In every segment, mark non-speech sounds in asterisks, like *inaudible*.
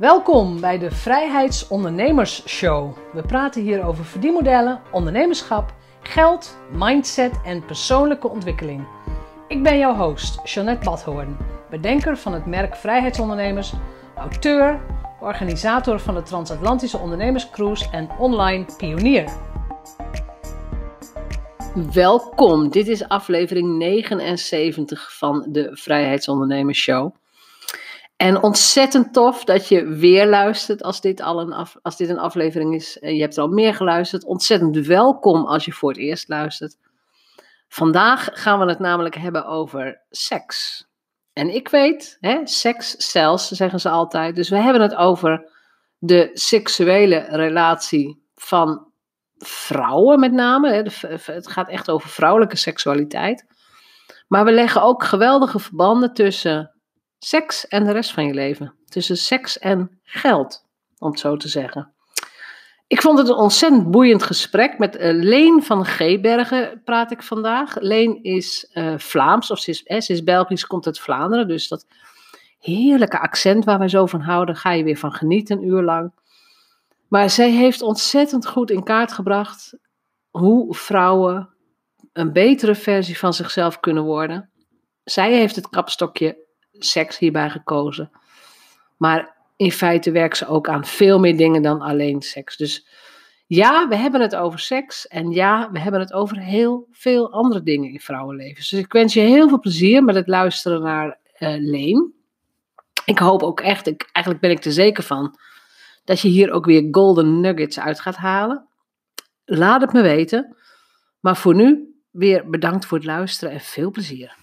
Welkom bij de Vrijheidsondernemers Show. We praten hier over verdienmodellen, ondernemerschap, geld, mindset en persoonlijke ontwikkeling. Ik ben jouw host, Jeanette Badhoorn, bedenker van het merk Vrijheidsondernemers, auteur, organisator van de Transatlantische Ondernemerscruise en online pionier. Welkom, dit is aflevering 79 van de Vrijheidsondernemers Show. En ontzettend tof dat je weer luistert als dit, al een, af, als dit een aflevering is. Je hebt er al meer geluisterd. Ontzettend welkom als je voor het eerst luistert. Vandaag gaan we het namelijk hebben over seks. En ik weet, hè, seks zelfs, zeggen ze altijd. Dus we hebben het over de seksuele relatie van vrouwen met name. Het gaat echt over vrouwelijke seksualiteit. Maar we leggen ook geweldige verbanden tussen seks en de rest van je leven. Tussen seks en geld, om het zo te zeggen. Ik vond het een ontzettend boeiend gesprek met uh, Leen van Gebergen praat ik vandaag. Leen is uh, Vlaams, of ze is, eh, ze is Belgisch, komt uit Vlaanderen. Dus dat heerlijke accent waar wij zo van houden, ga je weer van genieten een uur lang. Maar zij heeft ontzettend goed in kaart gebracht hoe vrouwen een betere versie van zichzelf kunnen worden. Zij heeft het kapstokje seks hierbij gekozen. Maar in feite werkt ze ook aan veel meer dingen dan alleen seks. Dus ja, we hebben het over seks. En ja, we hebben het over heel veel andere dingen in vrouwenlevens. Dus ik wens je heel veel plezier met het luisteren naar uh, Leen. Ik hoop ook echt, ik, eigenlijk ben ik er zeker van, dat je hier ook weer golden nuggets uit gaat halen. Laat het me weten. Maar voor nu weer bedankt voor het luisteren en veel plezier.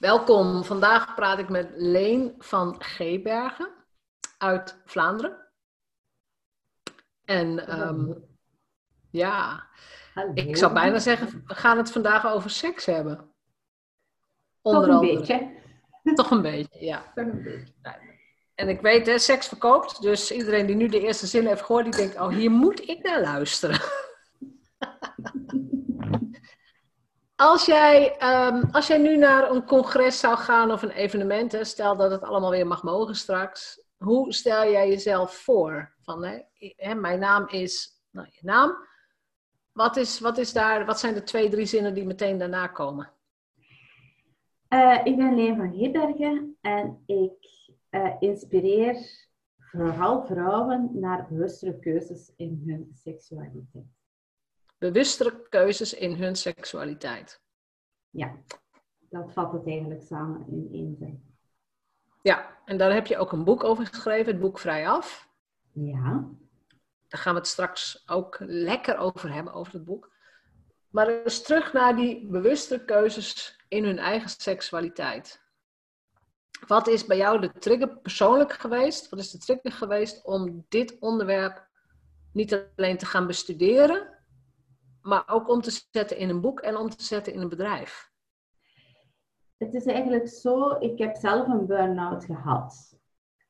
Welkom. Vandaag praat ik met Leen van Gebergen uit Vlaanderen. En um, ja, Hallo. ik zou bijna zeggen, we gaan het vandaag over seks hebben. Onder Toch een andere. beetje. *laughs* Toch een beetje, ja. Toch een beetje. En ik weet, hè, seks verkoopt. Dus iedereen die nu de eerste zin heeft gehoord, die denkt, oh, hier moet ik naar luisteren. *laughs* Als jij, um, als jij nu naar een congres zou gaan of een evenement, hè, stel dat het allemaal weer mag mogen straks, hoe stel jij jezelf voor? Van, hè, mijn naam is, nou, je naam. Wat, is, wat, is daar, wat zijn de twee, drie zinnen die meteen daarna komen? Uh, ik ben Leen van Heerbergen en ik uh, inspireer vooral vrouwen naar bewustere keuzes in hun seksualiteit bewustere keuzes in hun seksualiteit. Ja, dat vat het eigenlijk samen in één zin. Ja, en daar heb je ook een boek over geschreven, het boek Vrijaf. Ja. Daar gaan we het straks ook lekker over hebben, over het boek. Maar dus terug naar die bewuste keuzes in hun eigen seksualiteit. Wat is bij jou de trigger persoonlijk geweest? Wat is de trigger geweest om dit onderwerp niet alleen te gaan bestuderen, maar ook om te zetten in een boek en om te zetten in een bedrijf? Het is eigenlijk zo, ik heb zelf een burn-out gehad.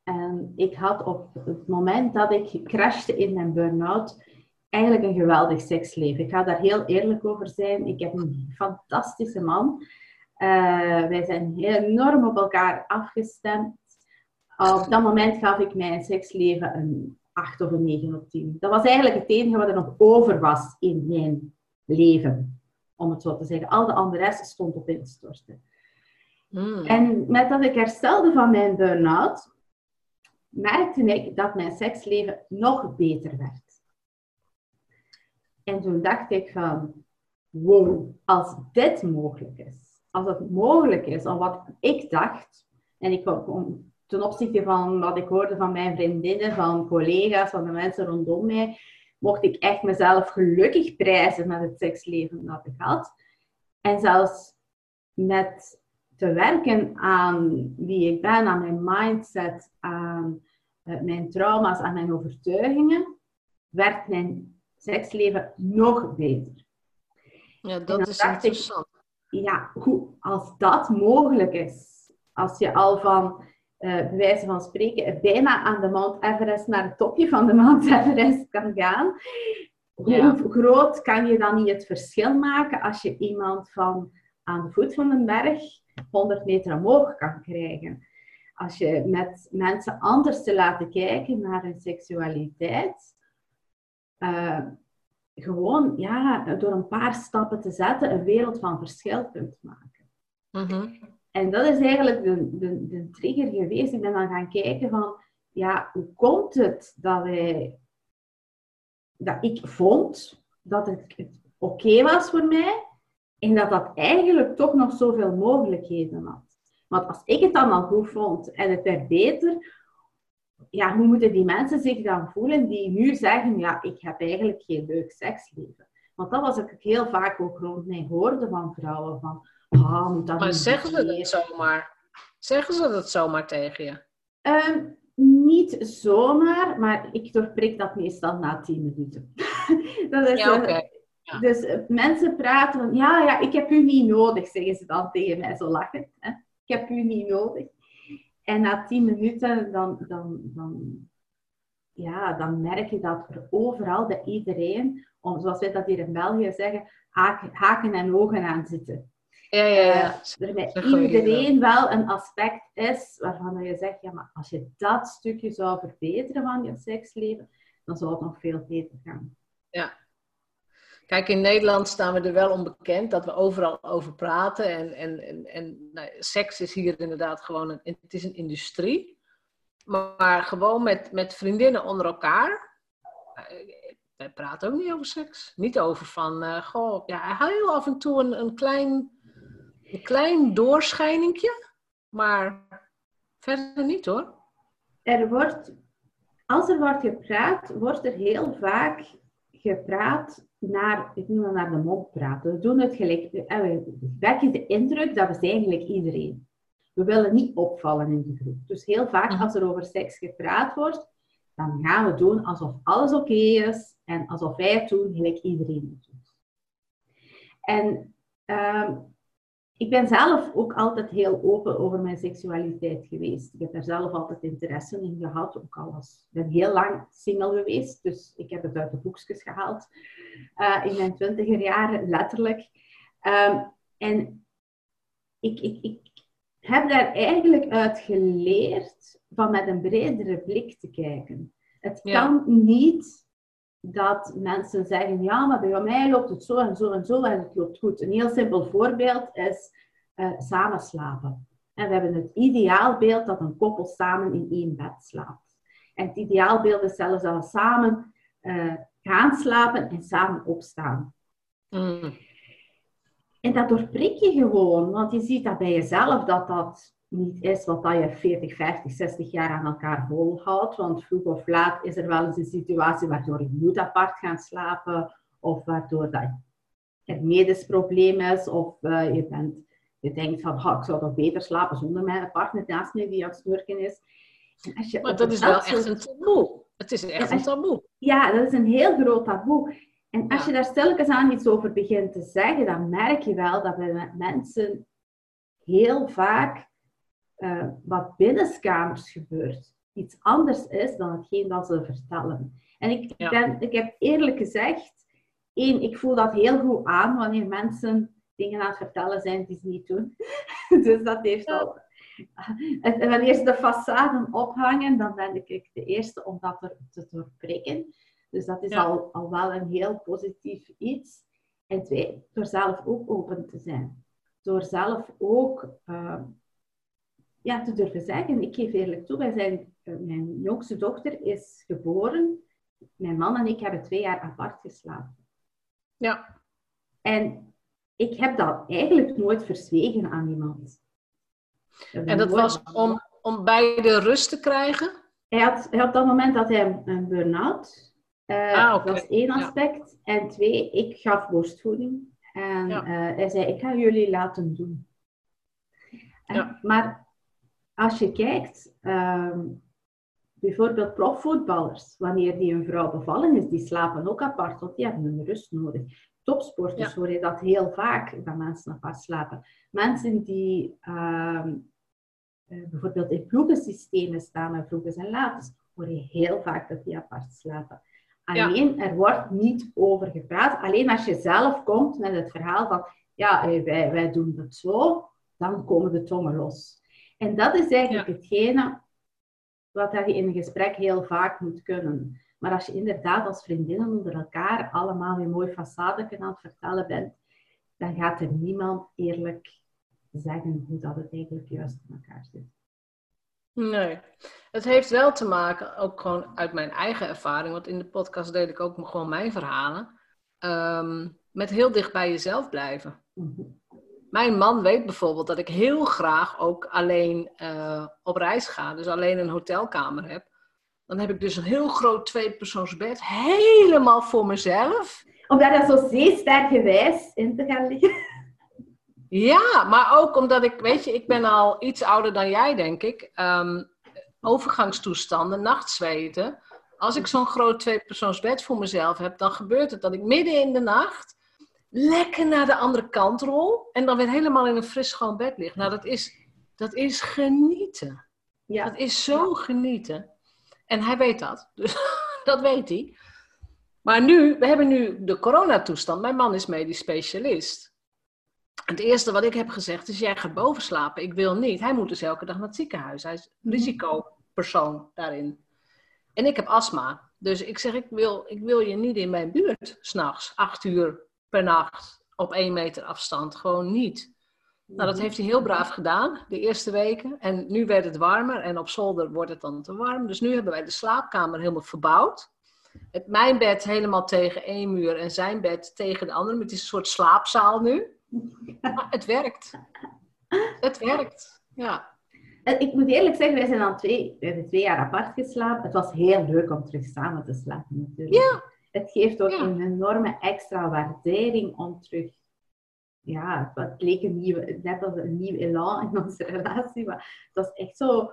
En ik had op het moment dat ik crashte in mijn burn-out eigenlijk een geweldig seksleven. Ik ga daar heel eerlijk over zijn. Ik heb een fantastische man. Uh, wij zijn enorm op elkaar afgestemd. Op dat moment gaf ik mijn seksleven een 8 of een 9 op 10. Dat was eigenlijk het enige wat er nog over was in mijn leven. Om het zo te zeggen. Al de andere rest stond op instorten. Mm. En met dat ik herstelde van mijn burn-out, merkte ik dat mijn seksleven nog beter werd. En toen dacht ik van, wow, als dit mogelijk is, als het mogelijk is, om wat ik dacht, en ik kom ten opzichte van wat ik hoorde van mijn vriendinnen, van collega's, van de mensen rondom mij, mocht ik echt mezelf gelukkig prijzen met het seksleven dat ik had. En zelfs met te werken aan wie ik ben, aan mijn mindset, aan uh, mijn trauma's, aan mijn overtuigingen, werd mijn seksleven nog beter. Ja, dat is interessant. Ik, ja, hoe, als dat mogelijk is, als je al van bij wijze van spreken, bijna aan de Mount Everest naar het topje van de Mount Everest kan gaan. Hoe groot kan je dan niet het verschil maken als je iemand van aan de voet van een berg 100 meter omhoog kan krijgen? als je met mensen anders te laten kijken naar hun seksualiteit, uh, gewoon ja, door een paar stappen te zetten een wereld van verschil kunt maken. Mhm. En dat is eigenlijk de, de, de trigger geweest. Ik ben dan gaan kijken van, ja, hoe komt het dat, wij, dat ik vond dat het oké was voor mij en dat dat eigenlijk toch nog zoveel mogelijkheden had. Want als ik het dan al goed vond en het werd beter, ja, hoe moeten die mensen zich dan voelen die nu zeggen, ja, ik heb eigenlijk geen leuk seksleven. Want dat was ik heel vaak ook rond mij hoorde van vrouwen, van, moet dat Maar zeggen ze dat zomaar? Zeggen ze dat zomaar tegen je? Ehm, niet zomaar, maar ik doorprik dat meestal na tien minuten. *laughs* dat is, ja, oké. Dus eh, mensen praten van, ja, ja, ik heb u niet nodig, zeggen ze dan tegen mij zo lachen. Hè? Ik heb u niet nodig. En na tien minuten, dan, dan, dan, ja, dan merk je dat er overal bij iedereen, om, zoals wij dat hier in België zeggen, haken, haken en ogen aan zitten. Ja, ja, ja. Uh, er bij iedereen wel een aspect is waarvan je zegt, ja, maar als je dat stukje zou verbeteren van je seksleven, dan zou het nog veel beter gaan. Ja, Kijk, in Nederland staan we er wel onbekend dat we overal over praten. En, en, en, en nou, seks is hier inderdaad gewoon een, het is een industrie. Maar, gewoon met, met vriendinnen onder elkaar. Uh, wij praten ook niet over seks. Niet over van, uh, goh, ja, heel af en toe een, een, klein, een klein doorschijningje. Maar verder niet hoor. Er wordt, als er wordt gepraat, wordt er heel vaak gepraat naar, ik noem het naar de mond praten. We doen het gelijk, eh, we wekken de indruk dat we eigenlijk iedereen. We willen niet opvallen in de groep. Dus heel vaak mhm. als er over seks gepraat wordt, dan gaan we doen alsof alles oké is en alsof wij het doen gelijk iedereen het doet. En uh, ik ben zelf ook altijd heel open over mijn seksualiteit geweest. Ik heb daar zelf altijd interesse in gehad, ook al was ik ben heel lang single geweest, dus ik heb het uit de boekjes gehaald uh, in mijn twintiger jaren, letterlijk. Um, en ik, ik, ik heb daar eigenlijk uit geleerd van met een bredere blik te kijken. Het kan niet dat mensen zeggen, ja, maar bij mij loopt het zo en zo en zo en het loopt goed. Een heel simpel voorbeeld is uh, samen slapen. En we hebben het ideaalbeeld dat een koppel samen in één bed slaapt. En het ideaalbeeld is zelfs dat we samen uh, gaan slapen en samen opstaan. Mm. En dat doorprik je gewoon, want je ziet dat bij jezelf dat dat niet is wat dat je 40, 50, 60 jaar aan elkaar volhoudt. Want vroeg of laat is er wel eens een situatie waardoor je moet apart gaan slapen, of waardoor dat er medisch probleem is, of uh, je, bent, je denkt van, oh, ik zou toch beter slapen zonder mijn partner naast me die aan het snurken is. En als je maar dat is wel echt een taboe. Het is echt een taboe. Ja, dat is een heel groot taboe. En als je daar stilletjes aan iets over begint te zeggen, dan merk je wel dat bij mensen heel vaak uh, wat binnenskamers gebeurt, iets anders is dan hetgeen dat ze vertellen. En ik, ben, ik heb eerlijk gezegd, één, ik voel dat heel goed aan wanneer mensen dingen aan het vertellen zijn die ze niet doen. *laughs* dus dat heeft al... En wanneer ze de façade ophangen, dan ben ik de eerste om dat er te doorprikken. Dus dat is al, al wel een heel positief iets. En twee, door zelf ook open te zijn. Door zelf ook uh, ja, te durven zeggen. Ik geef eerlijk toe, wij zijn, eh, mijn jongste dochter is geboren. Mijn man en ik hebben twee jaar apart geslapen. Ja. En ik heb dat eigenlijk nooit verzwegen aan iemand. En dat was om, om beide rust te krijgen? Hij had, hij op dat moment dat hij een burn-out. Uh, ah, Dat was één aspect. En twee, ik gaf borstvoeding. En ja. uh, hij zei, ik ga jullie laten doen. En, ja. Maar als je kijkt, uh, bijvoorbeeld profvoetballers, wanneer die een vrouw bevallen is, die slapen ook apart, want die hebben een rust nodig. Topsporters hoor je dat heel vaak, dat mensen apart slapen. Mensen die uh, bijvoorbeeld in ploegensystemen staan, met ploegen en laters, hoor je heel vaak dat die apart slapen. Alleen, er wordt niet over gepraat. Alleen als je zelf komt met het verhaal van, ja, eh, wij, wij doen het zo, dan komen de tongen los. En dat is eigenlijk hetgene wat je in een gesprek heel vaak moet kunnen. Maar als je inderdaad als vriendinnen onder elkaar allemaal weer mooi façade aan het vertellen bent, dan gaat er niemand eerlijk zeggen hoe dat het eigenlijk juist in elkaar zit. Nee, het heeft wel te maken, ook gewoon uit mijn eigen ervaring, want in de podcast deel ik ook gewoon mijn verhalen, ehm, met heel dicht bij jezelf blijven. Mhm. Mijn man weet bijvoorbeeld dat ik heel graag ook alleen uh, op reis ga, dus alleen een hotelkamer heb. Dan heb ik dus een heel groot tweepersoonsbed, helemaal voor mezelf. Om daar zo zeestergewijs in te gaan liggen. Ja, maar ook omdat ik, weet je, ik ben al iets ouder dan jij, denk ik. Um, overgangstoestanden, nachtzweten. Als ik zo'n groot tweepersoonsbed voor mezelf heb, dan gebeurt het dat ik midden in de nacht lekker naar de andere kant rol en dan weer helemaal in een fris schoon bed lig. Nou, dat is, dat is genieten. Ja. Dat is zo genieten. En hij weet dat, *laughs* dus dat weet hij. Maar nu, we hebben nu de coronatoestand. Mijn man is medisch specialist. Het eerste wat ik heb gezegd is: jij gaat boven slapen. Ik wil niet. Hij moet dus elke dag naar het ziekenhuis. Hij is mhm. risicopersoon daarin. En ik heb astma. Dus ik zeg: ik wil, ik wil je niet in mijn buurt s'nachts, acht uur per nacht op één meter afstand. Gewoon niet. Nou, dat heeft hij heel braaf gedaan, de eerste weken. En nu werd het warmer en op zolder wordt het dan te warm. Dus nu hebben wij de slaapkamer helemaal verbouwd. Het, mijn bed helemaal tegen één muur en zijn bed tegen de andere. Het is een soort slaapzaal nu. Maar het werkt. Het werkt, ja. Ik moet eerlijk zeggen, wij zijn al twee, we hebben twee jaar apart geslapen. Het was heel leuk om terug samen te slapen natuurlijk. Ja. Het geeft ook een enorme extra waardering om terug... Ja, het leek een nieuwe, net als een nieuw elan in onze relatie. Maar het was echt zo...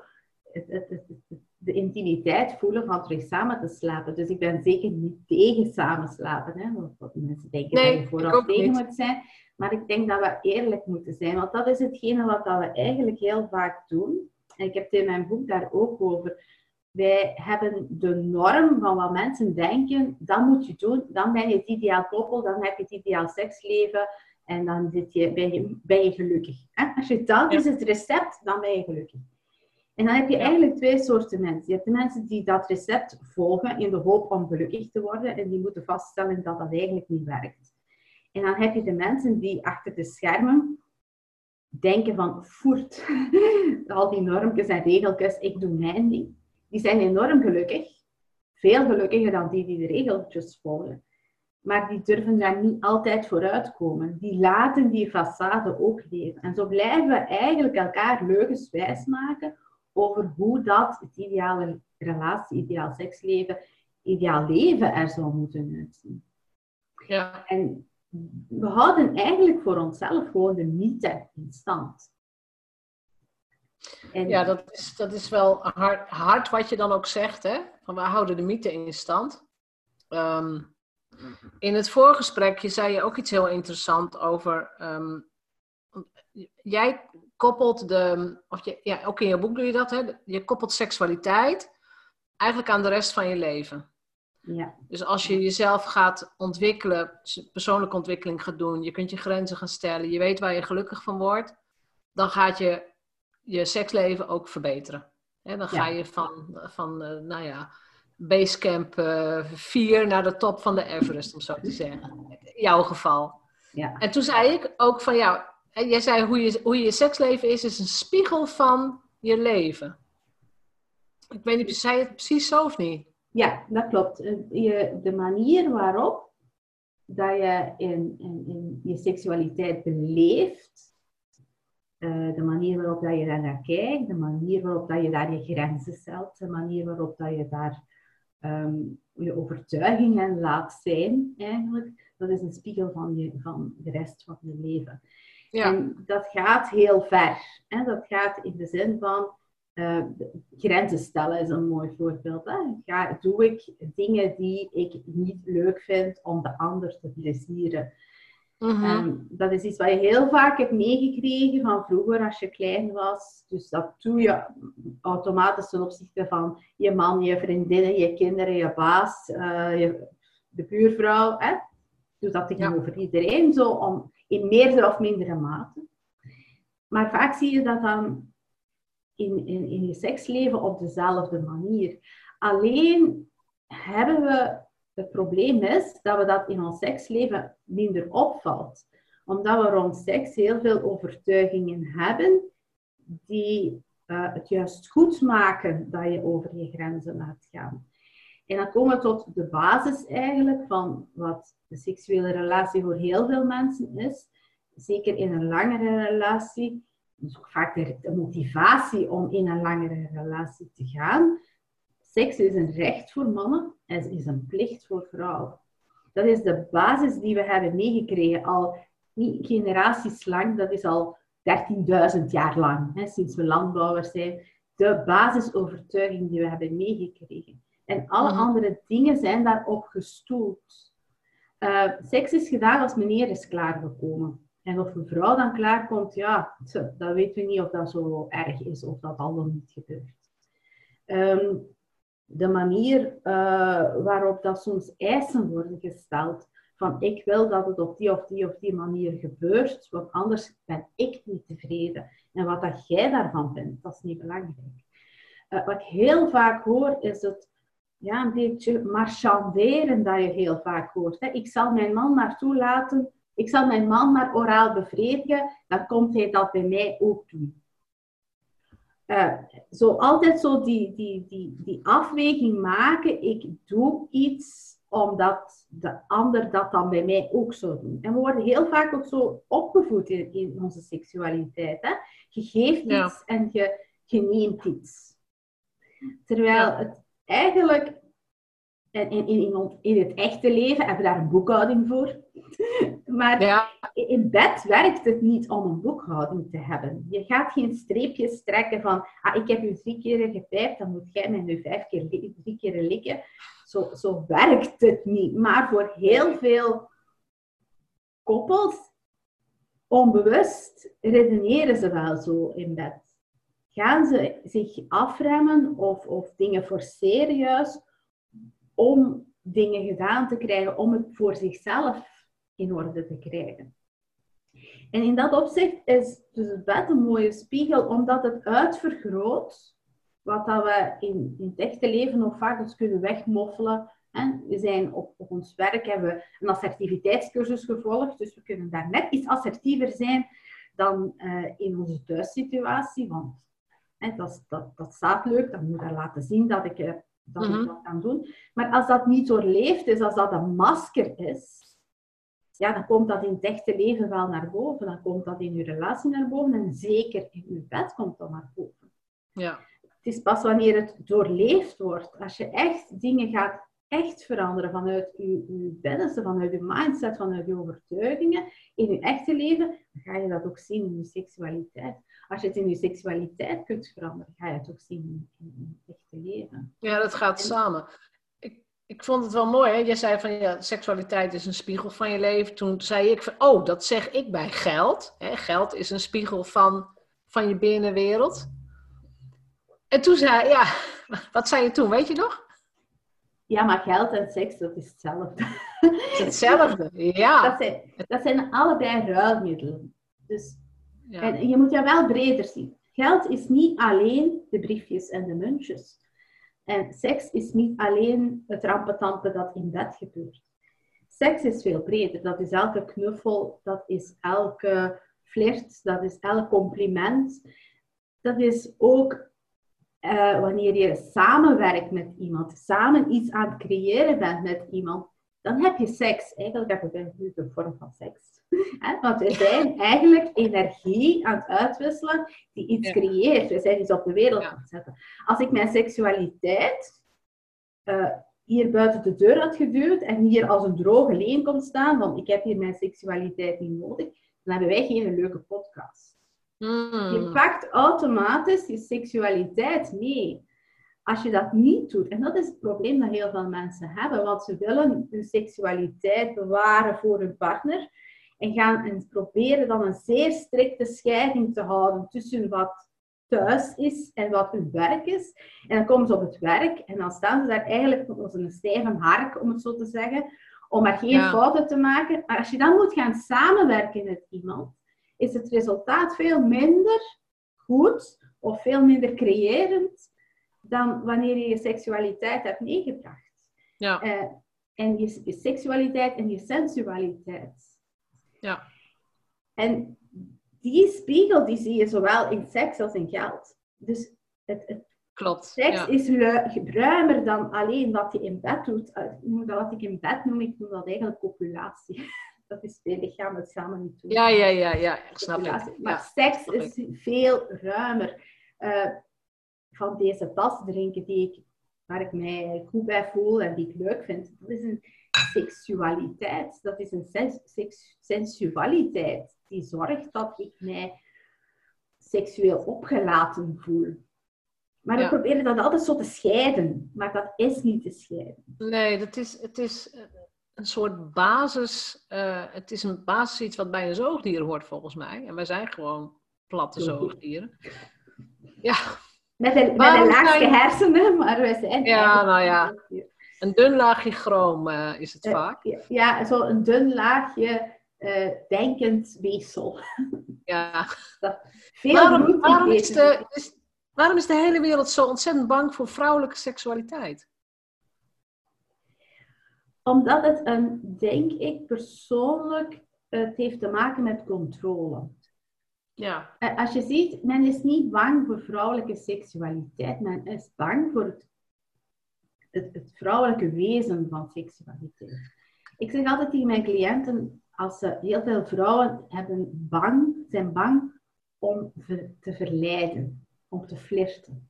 Het, het, het, de intimiteit voelen van terug samen te slapen. Dus ik ben zeker niet tegen samen slapen. Hè? Wat mensen denken nee, dat je vooraf tegen moet zijn. Maar ik denk dat we eerlijk moeten zijn, want dat is hetgene wat we eigenlijk heel vaak doen. En ik heb het in mijn boek daar ook over. Wij hebben de norm van wat mensen denken, dat moet je doen, dan ben je het ideaal koppel, dan heb je het ideaal seksleven en dan zit je, ben, je, ben je gelukkig. Als je dat is het recept, dan ben je gelukkig. En dan heb je eigenlijk twee soorten mensen. Je hebt de mensen die dat recept volgen in de hoop om gelukkig te worden en die moeten vaststellen dat dat eigenlijk niet werkt. En dan heb je de mensen die achter de schermen denken van, voert, *laughs* al die normpjes en regeltjes, ik doe mijn ding. Die zijn enorm gelukkig. Veel gelukkiger dan die die de regeltjes volgen. Maar die durven daar niet altijd vooruitkomen. Die laten die façade ook leven. En zo blijven we eigenlijk elkaar leugens wijsmaken over hoe dat het ideale relatie, ideaal seksleven, ideaal leven er zou moeten uitzien. Ja. En we houden eigenlijk voor onszelf gewoon de mythe in stand. En... Ja, dat is, dat is wel hard, hard wat je dan ook zegt, hè? Van we houden de mythe in stand. Ehm, in het voorgesprekje zei je ook iets heel interessants over. Um, jij koppelt de. Of je, ja, ook in je boek doe je dat, hè? Je koppelt seksualiteit eigenlijk aan de rest van je leven. Ja. Dus als je jezelf gaat ontwikkelen, persoonlijke ontwikkeling gaat doen, je kunt je grenzen gaan stellen, je weet waar je gelukkig van wordt, dan gaat je je seksleven ook verbeteren. dan ga je van, van uh, nou ja, basecamp uh, eh, 4 naar de top van de Everest, om zo te zeggen. In jouw geval. Ja. En toen zei ik ook van jou, jij zei hoe je, hoe je seksleven is, is een spiegel van je leven. Ik weet niet, zei je het precies zo of niet? Ja, dat klopt. Eh, je, de manier waarop dat je in, in, in je seksualiteit beleeft, uh, de manier waarop dat je daar naar kijkt, de manier waarop dat je daar je grenzen stelt, de manier waarop dat je daar um, je overtuigingen laat zijn, eigenlijk, dat is een spiegel van, je, van de rest van je leven. Ja. En dat gaat heel ver. Hè? Dat gaat in de zin van uh, grenzen stellen is een mooi voorbeeld. Hè? Ga, doe ik dingen die ik niet leuk vind om de ander te plezieren? Mm dat is iets wat je heel vaak hebt meegekregen van vroeger als je klein was. Dus dat doe je automatisch ten opzichte van je man, je vriendinnen, je kinderen, je baas, uh, je, de buurvrouw. Hè? Doe dat tegenover ja. iedereen, zo om, in meerdere of mindere mate. Maar vaak zie je dat dan in, in, in je seksleven op dezelfde manier. Alleen hebben we, het probleem is dat we dat in ons seksleven minder opvalt. Omdat we rond seks heel veel overtuigingen hebben die uh, het juist goed maken dat je over je grenzen laat gaan. En dan komen we tot de basis eigenlijk van wat de seksuele relatie voor heel veel mensen is. Zeker in een langere relatie. Dus ook vaak de, motivatie om in een langere relatie te gaan. Seks is een recht voor mannen en is een plicht voor vrouwen. Dat is de basis die we hebben meegekregen al niet generaties lang, dat is al 13.000 jaar lang, hè, sinds we landbouwers zijn. De basisovertuiging die we hebben meegekregen. En alle mhm. andere dingen zijn daarop gestoeld. Uh, seks is gedaan als meneer is klaargekomen. En of een vrouw dan klaarkomt, ja, dat weten we niet of dat zo erg is of dat al dan niet gebeurt. Ehm, de manier uh, waarop dat soms eisen worden gesteld, van ik wil dat het op die of die of die manier gebeurt, want anders ben ik niet tevreden. En wat dat jij daarvan vindt, dat is niet belangrijk. Uh, wat ik heel vaak hoor, is het ja, een beetje marchanderen dat je heel vaak hoort. Hè. Ik zal mijn man maar toelaten, ik zal mijn man maar oraal bevredigen, dan komt hij dat bij mij ook doen. Uh, zo altijd zo die, die, die, die afweging maken, ik doe iets omdat de ander dat dan bij mij ook zou doen. En we worden heel vaak ook zo opgevoed in, in onze seksualiteit. Hè? Je geeft iets en je, je neemt iets. Terwijl het eigenlijk, in, in, in, in het echte leven hebben we daar een boekhouding voor. *laughs* maar ja. in bed werkt het niet om een boekhouding te hebben. Je gaat geen streepjes trekken van, ah, ik heb u drie keer gepijpt, dan moet jij mij nu vijf keer, drie keer likken. Zo, zo werkt het niet. Maar voor heel veel koppels, onbewust, redeneren ze wel zo in bed gaan ze zich afremmen of, of dingen forceren juist om dingen gedaan te krijgen, om het voor zichzelf in orde te krijgen. En in dat opzicht is dus het bed een mooie spiegel, omdat het uitvergroot wat dat we in, in het echte leven nog vaak eens kunnen wegmoffelen. We zijn op, ons werk hebben we een assertiviteitscursus gevolgd, dus we kunnen daar net iets assertiever zijn dan uh, in onze thuissituatie. Want dat, dat, dat staat leuk, dan moet ik laten zien dat ik, dat, ik mhm. dat kan doen. Maar als dat niet doorleefd is, als dat een masker is, ja, dan komt dat in het echte leven wel naar boven. Dan komt dat in je relatie naar boven en zeker in je bed komt dat naar boven. Ja. Het is pas wanneer het doorleefd wordt, als je echt dingen gaat echt veranderen vanuit je, je binnenste, vanuit je mindset, vanuit je overtuigingen in je echte leven, dan ga je dat ook zien in je seksualiteit. Als je het in je seksualiteit kunt veranderen, ga je het ook zien in, je echte leven. Ja, dat gaat samen. Ik, ik vond het wel mooi, hè? Je zei van ja, seksualiteit is een spiegel van je leven. Toen zei ik van, oh, dat zeg ik bij geld. Hè? Geld is een spiegel van, van je binnenwereld. En toen zei ja, *laughs* wat zei je toen, weet je nog? Ja, maar geld en seks, dat is hetzelfde. hetzelfde, *laughs* ja. Dat zijn, dat zijn allebei ruilmiddelen. Dus, En je moet je wel breder zien. Geld is niet alleen de briefjes en de muntjes. En seks is niet alleen het rampetampen dat in bed gebeurt. Seks is veel breder. Dat is elke knuffel, dat is elke flirt, dat is elk compliment. Dat is ook uh, wanneer je samenwerkt met iemand, samen iets aan het creëren bent met iemand, dan heb je seks. Eigenlijk heb je de vorm van seks. *laughs* Want we zijn eigenlijk energie aan het uitwisselen die iets creëert. We zijn iets op de wereld aan het zetten. Als ik mijn seksualiteit uh, hier buiten de deur had geduwd en hier als een droge leen kon staan, van ik heb hier mijn seksualiteit niet nodig, dan hebben wij geen leuke podcast. Hmm. Je pakt automatisch je seksualiteit mee. Als je dat niet doet, en dat is het probleem dat heel veel mensen hebben, want ze willen hun seksualiteit bewaren voor hun partner en gaan en proberen dan een zeer strikte scheiding te houden tussen wat thuis is en wat hun werk is. En dan komen ze op het werk en dan staan ze daar eigenlijk als een stijve hark, om het zo te zeggen, om maar geen fouten te maken. Maar als je dan moet gaan samenwerken met iemand, is het resultaat veel minder goed, of veel minder creërend dan wanneer je je seksualiteit hebt meegebracht. Ja. Uh, en je, je, seksualiteit en je sensualiteit. Ja. En die spiegel die zie je zowel in seks als in geld. Dus het, het Klopt. Seks is ruimer dan alleen wat je in bed doet. Uh, wat ik in bed noem, ik noem dat eigenlijk copulatie. *laughs* Dat is twee lichamen samen niet doen. Ja, ja, ja, ja. snap ik. Maar seks is veel ruimer. Uh, van deze tas drinken die ik, waar ik mij goed bij voel en die ik leuk vind. Dat is een seksualiteit. Dat is een sens sensualiteit die zorgt dat ik mij seksueel opgelaten voel. Maar we ja. proberen dat altijd zo te scheiden. Maar dat is niet te scheiden. Nee, dat is, het is een soort basis. Uh, het is een basis iets wat bij een zoogdier hoort volgens mij. En wij zijn gewoon platte zoogdieren. Ja. Met een, met een laagje hersenen, maar we zijn. Ja, nou ja. Een dun laagje chroom uh, is het uh, vaak. Ja, ja, zo een dun laagje denkend weefsel. Ja. Veel waarom, waarom is de, is, Waarom is de hele wereld zo ontzettend bang voor vrouwelijke seksualiteit? Omdat het, een, denk ik persoonlijk, het heeft te maken met controle. Ja. Als je ziet, men is niet bang voor vrouwelijke seksualiteit, men is bang voor het, het, vrouwelijke wezen van seksualiteit. Ik zeg altijd tegen mijn cliënten, als ze heel veel vrouwen hebben bang, zijn bang om te verleiden om te flirten,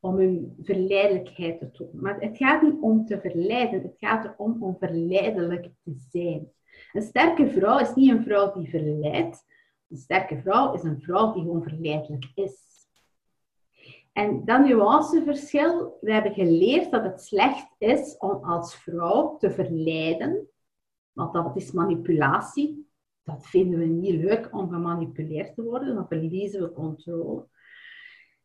om hun verleidelijkheid te tonen. Maar het gaat niet om te verleiden, het gaat erom om verleidelijk te zijn. Een sterke vrouw is niet een vrouw die verleidt. Een sterke vrouw is een vrouw die gewoon verleidelijk is. En dat nuanceverschil, we hebben geleerd dat het slecht is om als vrouw te verleiden, want dat is manipulatie. Dat vinden we niet leuk om gemanipuleerd te worden, dan verliezen we controle.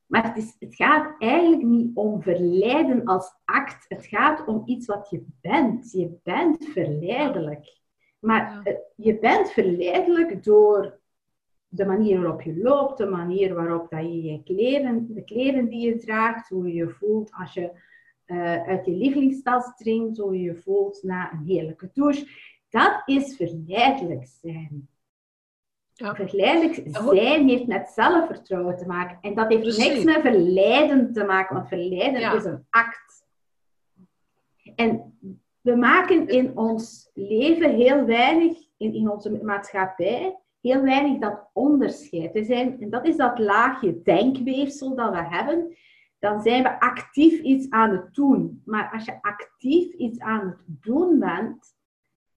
Maar het, is, het gaat eigenlijk niet om verleiden als act. Het gaat om iets wat je bent. Je bent verleidelijk. Maar je bent verleidelijk door de manier waarop je loopt, de manier waarop dat je je kleren, de kleren die je draagt, hoe je je voelt als je uh, uit je lievelingstas drinkt, hoe je je voelt na een heerlijke douche. Dat is verleidelijk zijn. Ja. Verleidelijk zijn heeft met zelfvertrouwen te maken. En dat heeft Precies. niks met verleiden te maken, want verleiden ja. is een act. En we maken in ons leven heel weinig, in, in onze maatschappij, heel weinig dat onderscheid. We zijn, en dat is dat laagje denkweefsel dat we hebben. Dan zijn we actief iets aan het doen. Maar als je actief iets aan het doen bent,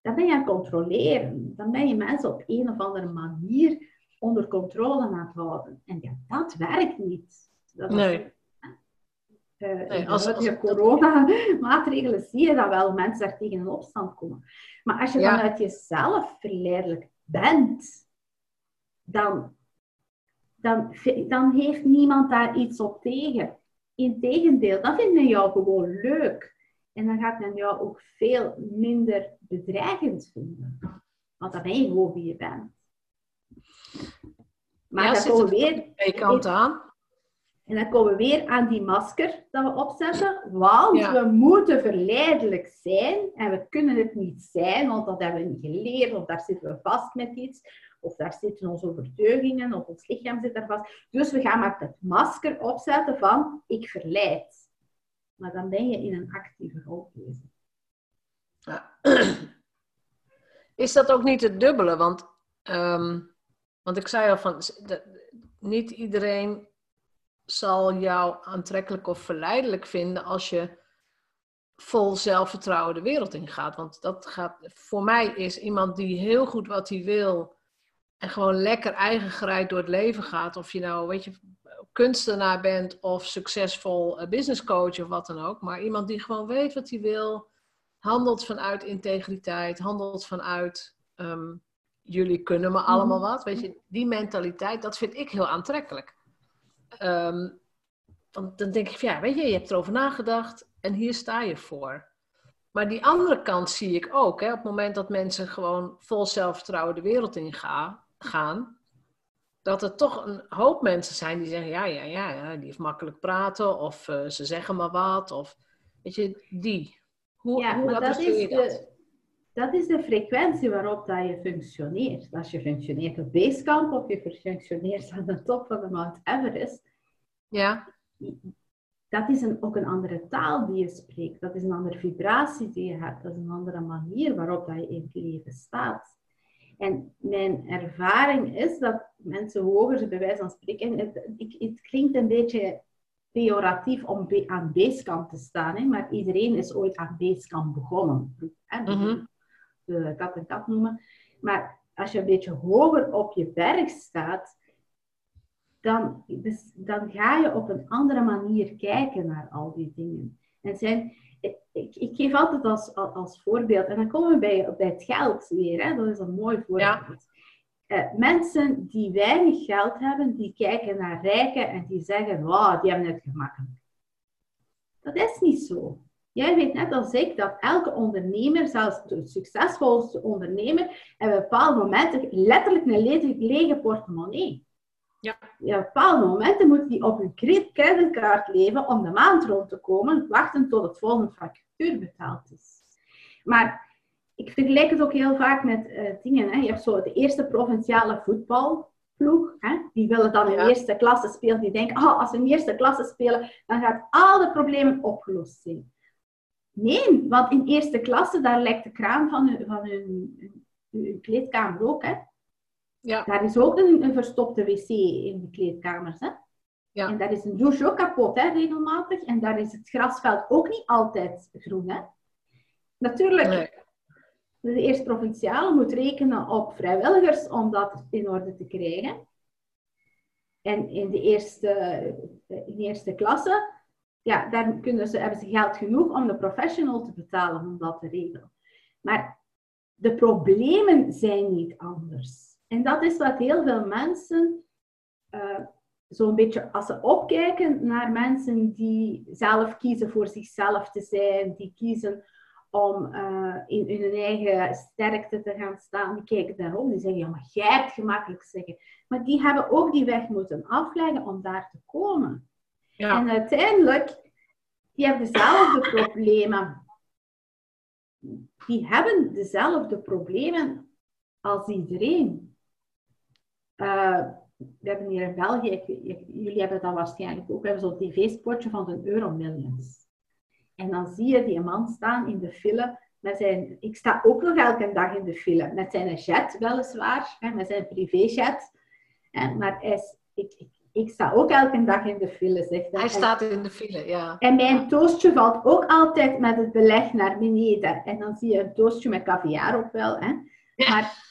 dan ben je aan het controleren. Dan ben je mensen op een of andere manier onder controle aan het houden. En ja, dat werkt niet. Dat nee. Uh, nee, als je corona-maatregelen zie je dat wel mensen daar tegen in opstand komen. Maar als je ja. vanuit jezelf verleidelijk bent, dan, dan, dan heeft niemand daar iets op tegen. Integendeel, dan vinden jou gewoon leuk. En dan gaat men jou ook veel minder bedreigend vinden. Want dan ben je gewoon wie je bent. Maar ja, komen we weer... Twee kanten aan. En dan komen we weer aan die masker dat we opzetten. Want ja. we moeten verleidelijk zijn. En we kunnen het niet zijn, want dat hebben we niet geleerd. Of daar zitten we vast met iets. Of daar zitten onze overtuigingen. Of ons lichaam zit daar vast. Dus we gaan met het masker opzetten van ik verleid. Maar dan ben je in een actieve rol bezig. Ja. Is dat ook niet het dubbele? Want, um, want ik zei al van, niet iedereen zal jou aantrekkelijk of verleidelijk vinden als je vol zelfvertrouwen de wereld in gaat. Want dat gaat, voor mij is iemand die heel goed wat hij wil en gewoon lekker eigen gereid door het leven gaat. Of je nou, weet je, kunstenaar bent of succesvol business coach of wat dan ook. Maar iemand die gewoon weet wat hij wil, handelt vanuit integriteit, handelt vanuit um, jullie kunnen me allemaal wat. Weet je, die mentaliteit, dat vind ik heel aantrekkelijk. Um, want dan denk ik, van, ja, weet je, je hebt erover nagedacht en hier sta je voor. Maar die andere kant zie ik ook. Hè, op het moment dat mensen gewoon vol zelfvertrouwen de wereld in gaan, gaan dat er toch een hoop mensen zijn die zeggen, ja, ja, ja, ja die heeft makkelijk praten of eh, ze zeggen maar wat. Of, weet je, die. Hoe, ja, hoe maar dat is, je dat? de, dat is de frequentie waarop dat je functioneert. Als je functioneert op Basecamp of je functioneert aan de top van de Mount Everest, Ja, dat is een, ook een andere taal die je spreekt. Dat is een andere vibratie die je hebt. Dat is een andere manier waarop dat je in het leven staat. En mijn ervaring is dat mensen hoger, bij wijze van spreken, het, ik- het klinkt een beetje pejoratief om be- aan Basecamp te staan, hè, maar iedereen is ooit aan Basecamp begonnen. Hè, Mhm. De kat en kat noemen. Maar als je een beetje hoger op je berg staat, dan, dus, dan ga je op een andere manier kijken naar al die dingen. En zijn, ik, ik, ik geef altijd als, als, voorbeeld, en dan komen we bij, bij het geld weer, hè? dat is een mooi voorbeeld. Ja. Eh, mensen die weinig geld hebben, die kijken naar rijken en die zeggen, wauw, die hebben het gemakkelijk. Dat is niet zo. Jij weet net als ik dat elke ondernemer, zelfs de succesvolste ondernemer, op bepaalde momenten letterlijk een lege, portemonnee. Ja. Ja, op bepaalde momenten moeten die op hun cre- creditcard leven om de maand rond te komen, wachten tot het volgende factuur betaald is. Maar ik vergelijk het ook heel vaak met eh, dingen. Hè. Je hebt zo de eerste provinciale voetbalploeg. Hè. Die willen dan in Ja. eerste klasse spelen. Die denken, oh, als we in eerste klasse spelen, dan gaat al de problemen opgelost zijn. Nee, want in eerste klasse, daar lijkt de kraan van hun, van hun, hun- hun kleedkamer ook. Hè. ja, Daar is ook een, een verstopte wc in de kleedkamers. Hè. Ja. En daar is een douche ook kapot, hè, regelmatig. En daar is het grasveld ook niet altijd groen. Hè. Natuurlijk, nee. de eerste provinciale moet rekenen op vrijwilligers om dat in orde te krijgen. En in de eerste, in de eerste klasse, ja, daar kunnen ze, hebben ze geld genoeg om de professional te betalen om dat te regelen. Maar de problemen zijn niet anders. En dat is wat heel veel mensen, eh, zo'n beetje als ze opkijken naar mensen die zelf kiezen voor zichzelf te zijn, die kiezen om eh, in, in hun eigen sterkte te gaan staan. Die kijken daarom, die zeggen, ja, maar jij hebt gemakkelijk zeggen. Maar die hebben ook die weg moeten afleggen om daar te komen. En uiteindelijk, die hebben dezelfde problemen. Die hebben dezelfde problemen als iedereen. Eh, we hebben hier in België, jullie hebben dat waarschijnlijk ook, we hebben zo'n tv-spotje van de Euromillions. En dan zie je die man staan in de file met zijn... Ik sta ook nog elke dag in de file, met zijn jet weliswaar, met zijn privéjet. Hè, maar hij ik, ik sta ook elke dag in de file, zegt hij. Hij staat in de file, ja. En mijn toastje valt ook altijd met het beleg naar beneden. En dan zie je een toastje met caviar op wel. Hè? Maar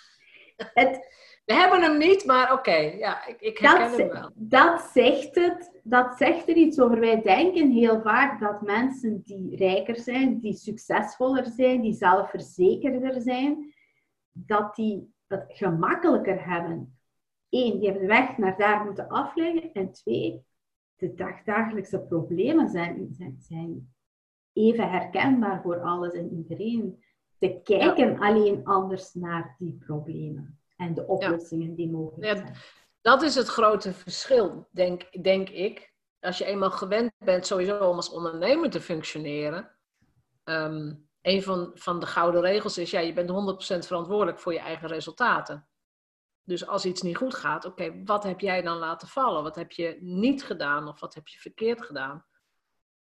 het, We hebben hem niet, maar oké, ja, ik, ik herken dat, hem wel. dat, zegt het, dat zegt er iets over. Wij denken heel vaak dat mensen die rijker zijn, die succesvoller zijn, die zelfverzekerder zijn, dat die het gemakkelijker hebben. Eén, die hebben de weg naar daar moeten afleggen. En twee, de dagdagelijkse problemen zijn, zijn, zijn even herkenbaar voor alles en iedereen. Ze kijken alleen anders naar die problemen en de oplossingen die mogelijk Ja, zijn. Dat is het grote verschil, denk, denk ik. Als je eenmaal gewend bent sowieso om als ondernemer te functioneren. ehm, een van, van de gouden regels is, ja, je bent 100% verantwoordelijk voor je eigen resultaten. Dus als iets niet goed gaat, oké, wat heb jij dan laten vallen? Wat heb je niet gedaan of wat heb je verkeerd gedaan?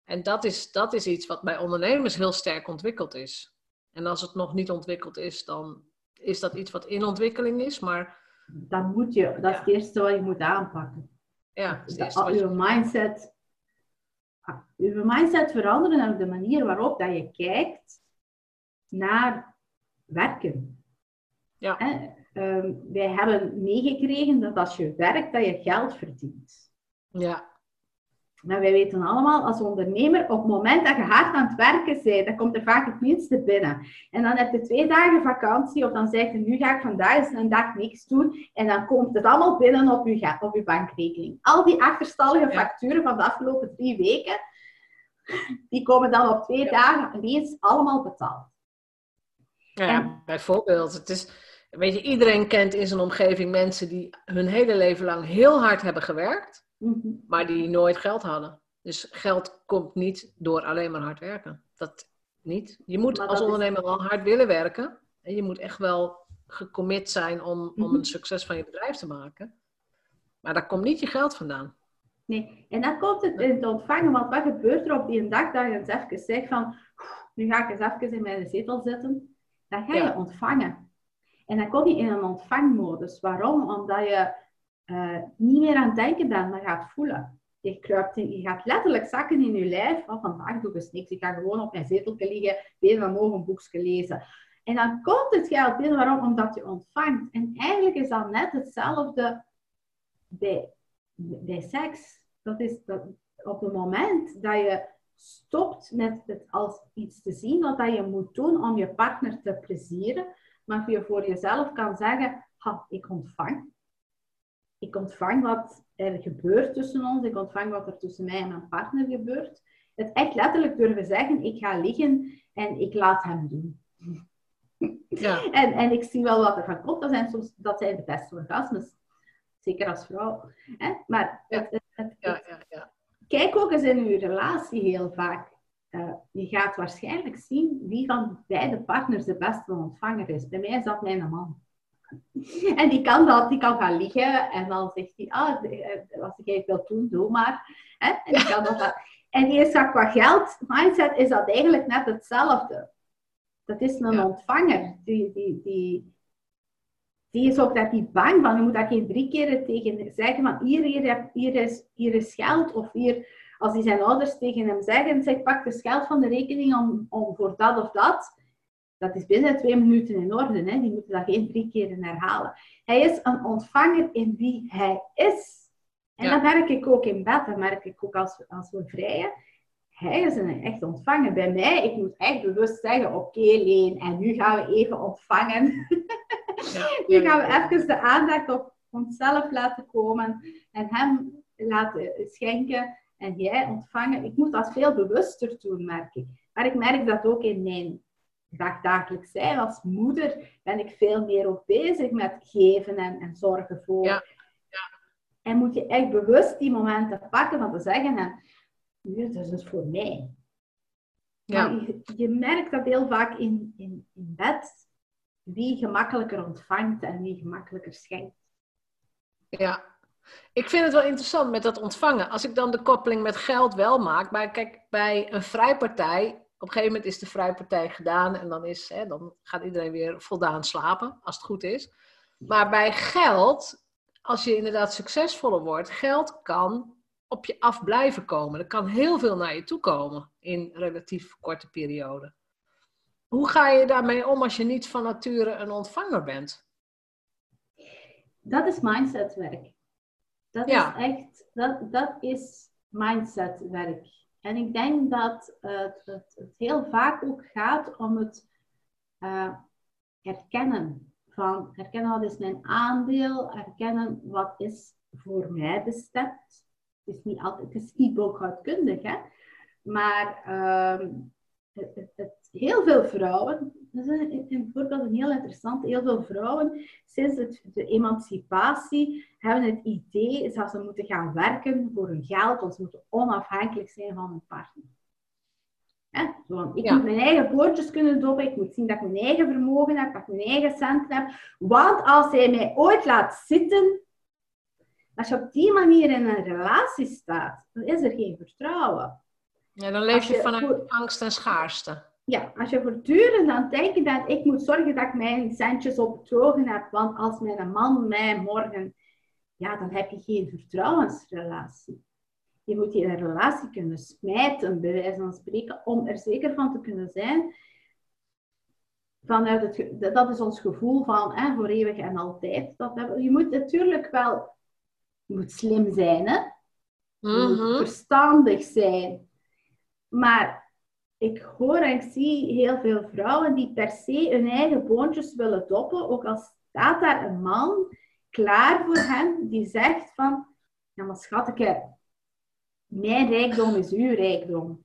En dat is, dat is iets wat bij ondernemers heel sterk ontwikkeld is. En als het nog niet ontwikkeld is, dan is dat iets wat in ontwikkeling is. Maar Dan moet je, dat is het eerste wat je moet aanpakken. ja, dat is Dat, eerste wat je- uw mindset, uw mindset veranderen naar de manier waarop dat je kijkt naar werken. Ja. Ehm, wij hebben meegekregen dat als je werkt, dat je geld verdient. Ja, Maar wij weten allemaal, als ondernemer, op het moment dat je hard aan het werken bent, dan komt er vaak het minste binnen. En dan heb je twee dagen vakantie, of dan zeg je, nu ga ik vandaag eens een dag niks doen. En dan komt het allemaal binnen op je, op je bankrekening. Al die achterstallige Ja. facturen van de afgelopen drie weken, die komen dan op twee dagen ineens allemaal betaald. ja, bijvoorbeeld. Het is, Weet je, iedereen kent in zijn omgeving mensen die hun hele leven lang heel hard hebben gewerkt, Mhm. maar die nooit geld hadden. Dus geld komt niet door alleen maar hard werken. Dat niet. Je moet als ondernemer wel hard willen werken. En je moet echt wel gecommit zijn om, om Mhm. een succes van je bedrijf te maken. Maar daar komt niet je geld vandaan. Nee, en dan komt het in het ontvangen, want wat gebeurt er op die dag dat je eens even zegt van, nu ga ik eens even in mijn zetel zitten, dan ga je Ja. ontvangen. En dan kom je in een ontvangmodus. Waarom? Omdat je eh, niet meer aan het denken bent, maar gaat voelen. Je, kruipt in, je gaat letterlijk zakken in je lijf. Van vandaag doe ik eens niks. Ik ga gewoon op mijn zetel liggen, weer omhoog een boekje lezen. En dan komt het geld binnen. Waarom? Omdat je ontvangt. En eigenlijk is dat net hetzelfde bij, bij seks. Dat is dat op het moment dat je stopt met het als iets te zien wat dat je moet doen om je partner te plezieren, maar je voor jezelf kan zeggen, ha, ik ontvang. Ik ontvang wat er gebeurt tussen ons, ik ontvang wat er tussen mij en mijn partner gebeurt. Het echt letterlijk durven zeggen, ik ga liggen en ik laat hem doen. Ja, *laughs* En, en ik zie wel wat er van komt. Dat zijn soms dat zijn de beste orgasmes. Zeker als vrouw. Hè? Maar het, het, het- ja, ja. ja. kijk ook eens in uw relatie heel vaak. Eh, je gaat waarschijnlijk zien wie van beide partners de beste ontvanger is. Bij mij is dat mijn man. *laughs* En die kan dat, die kan gaan liggen en dan zegt hij, ah, eh, als ik het wil doen, doe maar. Hè? En, die kan dat, *laughs* en die is qua geld, mindset, is dat eigenlijk net hetzelfde. Dat is een Ja. ontvanger. Die, die, die, die is ook dat niet bang van. Je moet dat geen drie keer tegen zeggen van hier, hier, hier, is, hier is geld. Of hier, als die zijn ouders tegen hem zeggen, zeg pak dus geld van de rekening om, om voor dat of dat. Dat is binnen twee minuten in orde. Hè? Die moeten dat geen drie keer herhalen. Hij is een ontvanger in wie hij is. En Ja. dat merk ik ook in bed. Dat merk ik ook als, als we vrijen. Hij is een echt ontvanger. Bij mij, ik moet echt bewust zeggen, oké Leen, en nu gaan we even ontvangen. ja, *laughs* Nu gaan we even de aandacht op onszelf laten komen en hem laten schenken en jij ontvangen. Ik moet dat veel bewuster doen, merk ik. Maar ik merk dat ook in mijn dagdagelijks zijn. Als moeder ben ik veel meer ook bezig met geven en, en zorgen voor. Ja. En moet je echt bewust die momenten pakken van te zeggen, en, nu is het voor mij. Ja. Je merkt dat heel vaak in, in, in bed, wie gemakkelijker ontvangt en wie gemakkelijker schenkt. Ja, ik vind het wel interessant met dat ontvangen. Als ik dan de koppeling met geld wel maak, maar kijk, bij een vrijpartij, op een gegeven moment is de vrijpartij gedaan en dan, is, hè, dan gaat iedereen weer voldaan slapen, als het goed is. Maar bij geld, als je inderdaad succesvoller wordt, geld kan op je af blijven komen. Er kan heel veel naar je toe komen in relatief korte periode. Hoe ga je daarmee om als je niet van nature een ontvanger bent? Dat is mindsetwerk. Dat Ja. is echt, dat, dat is mindsetwerk. En ik denk dat het, het, het heel vaak ook gaat om het eh, herkennen van herkennen wat is mijn aandeel, herkennen wat is voor mij bestemd. Het is niet altijd, het is niet boekhoudkundig, hè. Maar ehm, het, het- het- heel veel vrouwen, dat is een, een voorbeeld een heel interessant, heel veel vrouwen sinds het, de emancipatie hebben het idee dat ze moeten gaan werken voor hun geld, want ze moeten onafhankelijk zijn van hun partner. Hè? Zo ik Ja. moet mijn eigen boordjes kunnen doppen, ik moet zien dat ik mijn eigen vermogen heb, dat ik mijn eigen centen heb. Want als hij mij ooit laat zitten, als je op die manier in een relatie staat, dan is er geen vertrouwen. Ja, dan leef je je vanuit voor- angst en schaarste. Ja, als je voortdurend aan het denken bent, ik moet zorgen dat ik mijn centjes op het heb, want als mijn man mij morgen, ja, dan heb je geen vertrouwensrelatie. Je moet die relatie kunnen smijten, bij wijze van spreken, om er zeker van te kunnen zijn. Vanuit het, dat is ons gevoel van hè, voor eeuwig en altijd. Dat, hebben- je moet natuurlijk wel je moet slim zijn, hè? Je moet Mhm. verstandig zijn. Maar ik hoor en ik zie heel veel vrouwen die per se hun eigen boontjes willen doppen. Ook al staat daar een man klaar voor hen die zegt van... Ja, maar schatje, mijn rijkdom is uw rijkdom.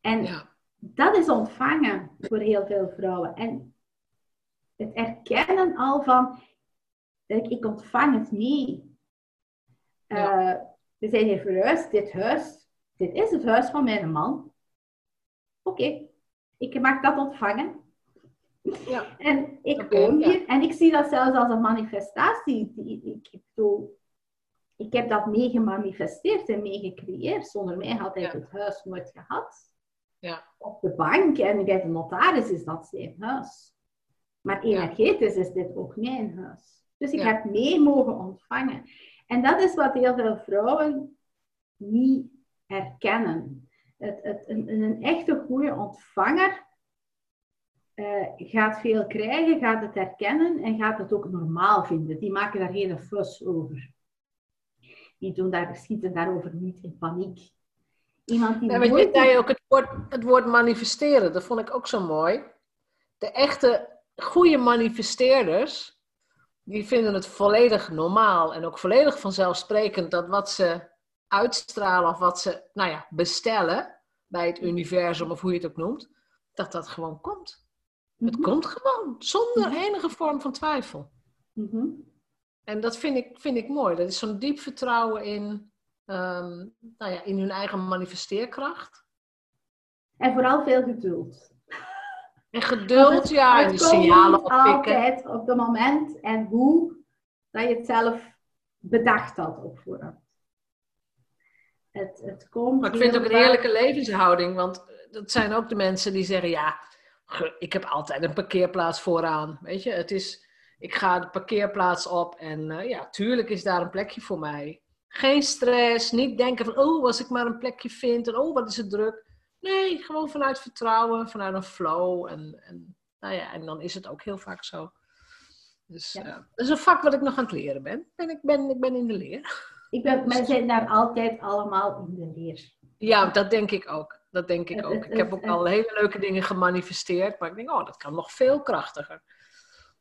En Ja. dat is ontvangen voor heel veel vrouwen. En het erkennen al van, ik, ik ontvang het niet. Uh, we zijn hier verhuisd, dit huis, dit is het huis van mijn man. Oké, ik mag dat ontvangen. Ja. En ik okay, woon hier en ik zie dat zelfs als een manifestatie. Ik, ik, ik heb dat meegemanifesteerd en meegecreëerd. Zonder mij had hij het huis nooit gehad. Ja. Op de bank en bij de notaris is dat zijn huis. Maar energetisch is dit ook mijn huis. Dus ik heb mee mogen ontvangen. En dat is wat heel veel vrouwen niet herkennen. Het, het, een, een echte goede ontvanger uh, gaat veel krijgen, gaat het herkennen en gaat het ook normaal vinden. Die maken daar geen fuss over. Die doen daar, schieten daarover niet in paniek. Iemand die. Ja, je zei ook het woord, het woord manifesteren, dat vond ik ook zo mooi. De echte goede manifesteerders, die vinden het volledig normaal en ook volledig vanzelfsprekend dat wat ze uitstralen of wat ze, nou ja, bestellen bij het universum of hoe je het ook noemt, dat dat gewoon komt. Het mhm. komt gewoon, zonder mhm. enige vorm van twijfel. Mhm. En dat vind ik, vind ik mooi. Dat is zo'n diep vertrouwen in, um, nou ja, in hun eigen manifesteerkracht. En vooral veel geduld. En geduld, ja, en de signalen oppikken. altijd op het moment en hoe dat je het zelf bedacht had op voorhand. Het, het komt maar ik vind het ook een heerlijke levenshouding, want dat zijn ook de mensen die zeggen, ja, ik heb altijd een parkeerplaats vooraan. Weet je, het is, ik ga de parkeerplaats op en uh, ja, tuurlijk is daar een plekje voor mij. Geen stress, niet denken van, oh, als ik maar een plekje vind en oh, wat is het druk. Nee, gewoon vanuit vertrouwen, vanuit een flow en, en, nou ja, en dan is het ook heel vaak zo. Dus ja. uh, dat is een vak wat ik nog aan het leren ben. En ik ben, ik ben in de leer. Ik ben, wij zijn daar altijd allemaal in de leer. Ja, dat denk ik ook. Dat denk ik ook. Ik heb ook al hele leuke dingen gemanifesteerd, maar ik denk, oh, dat kan nog veel krachtiger.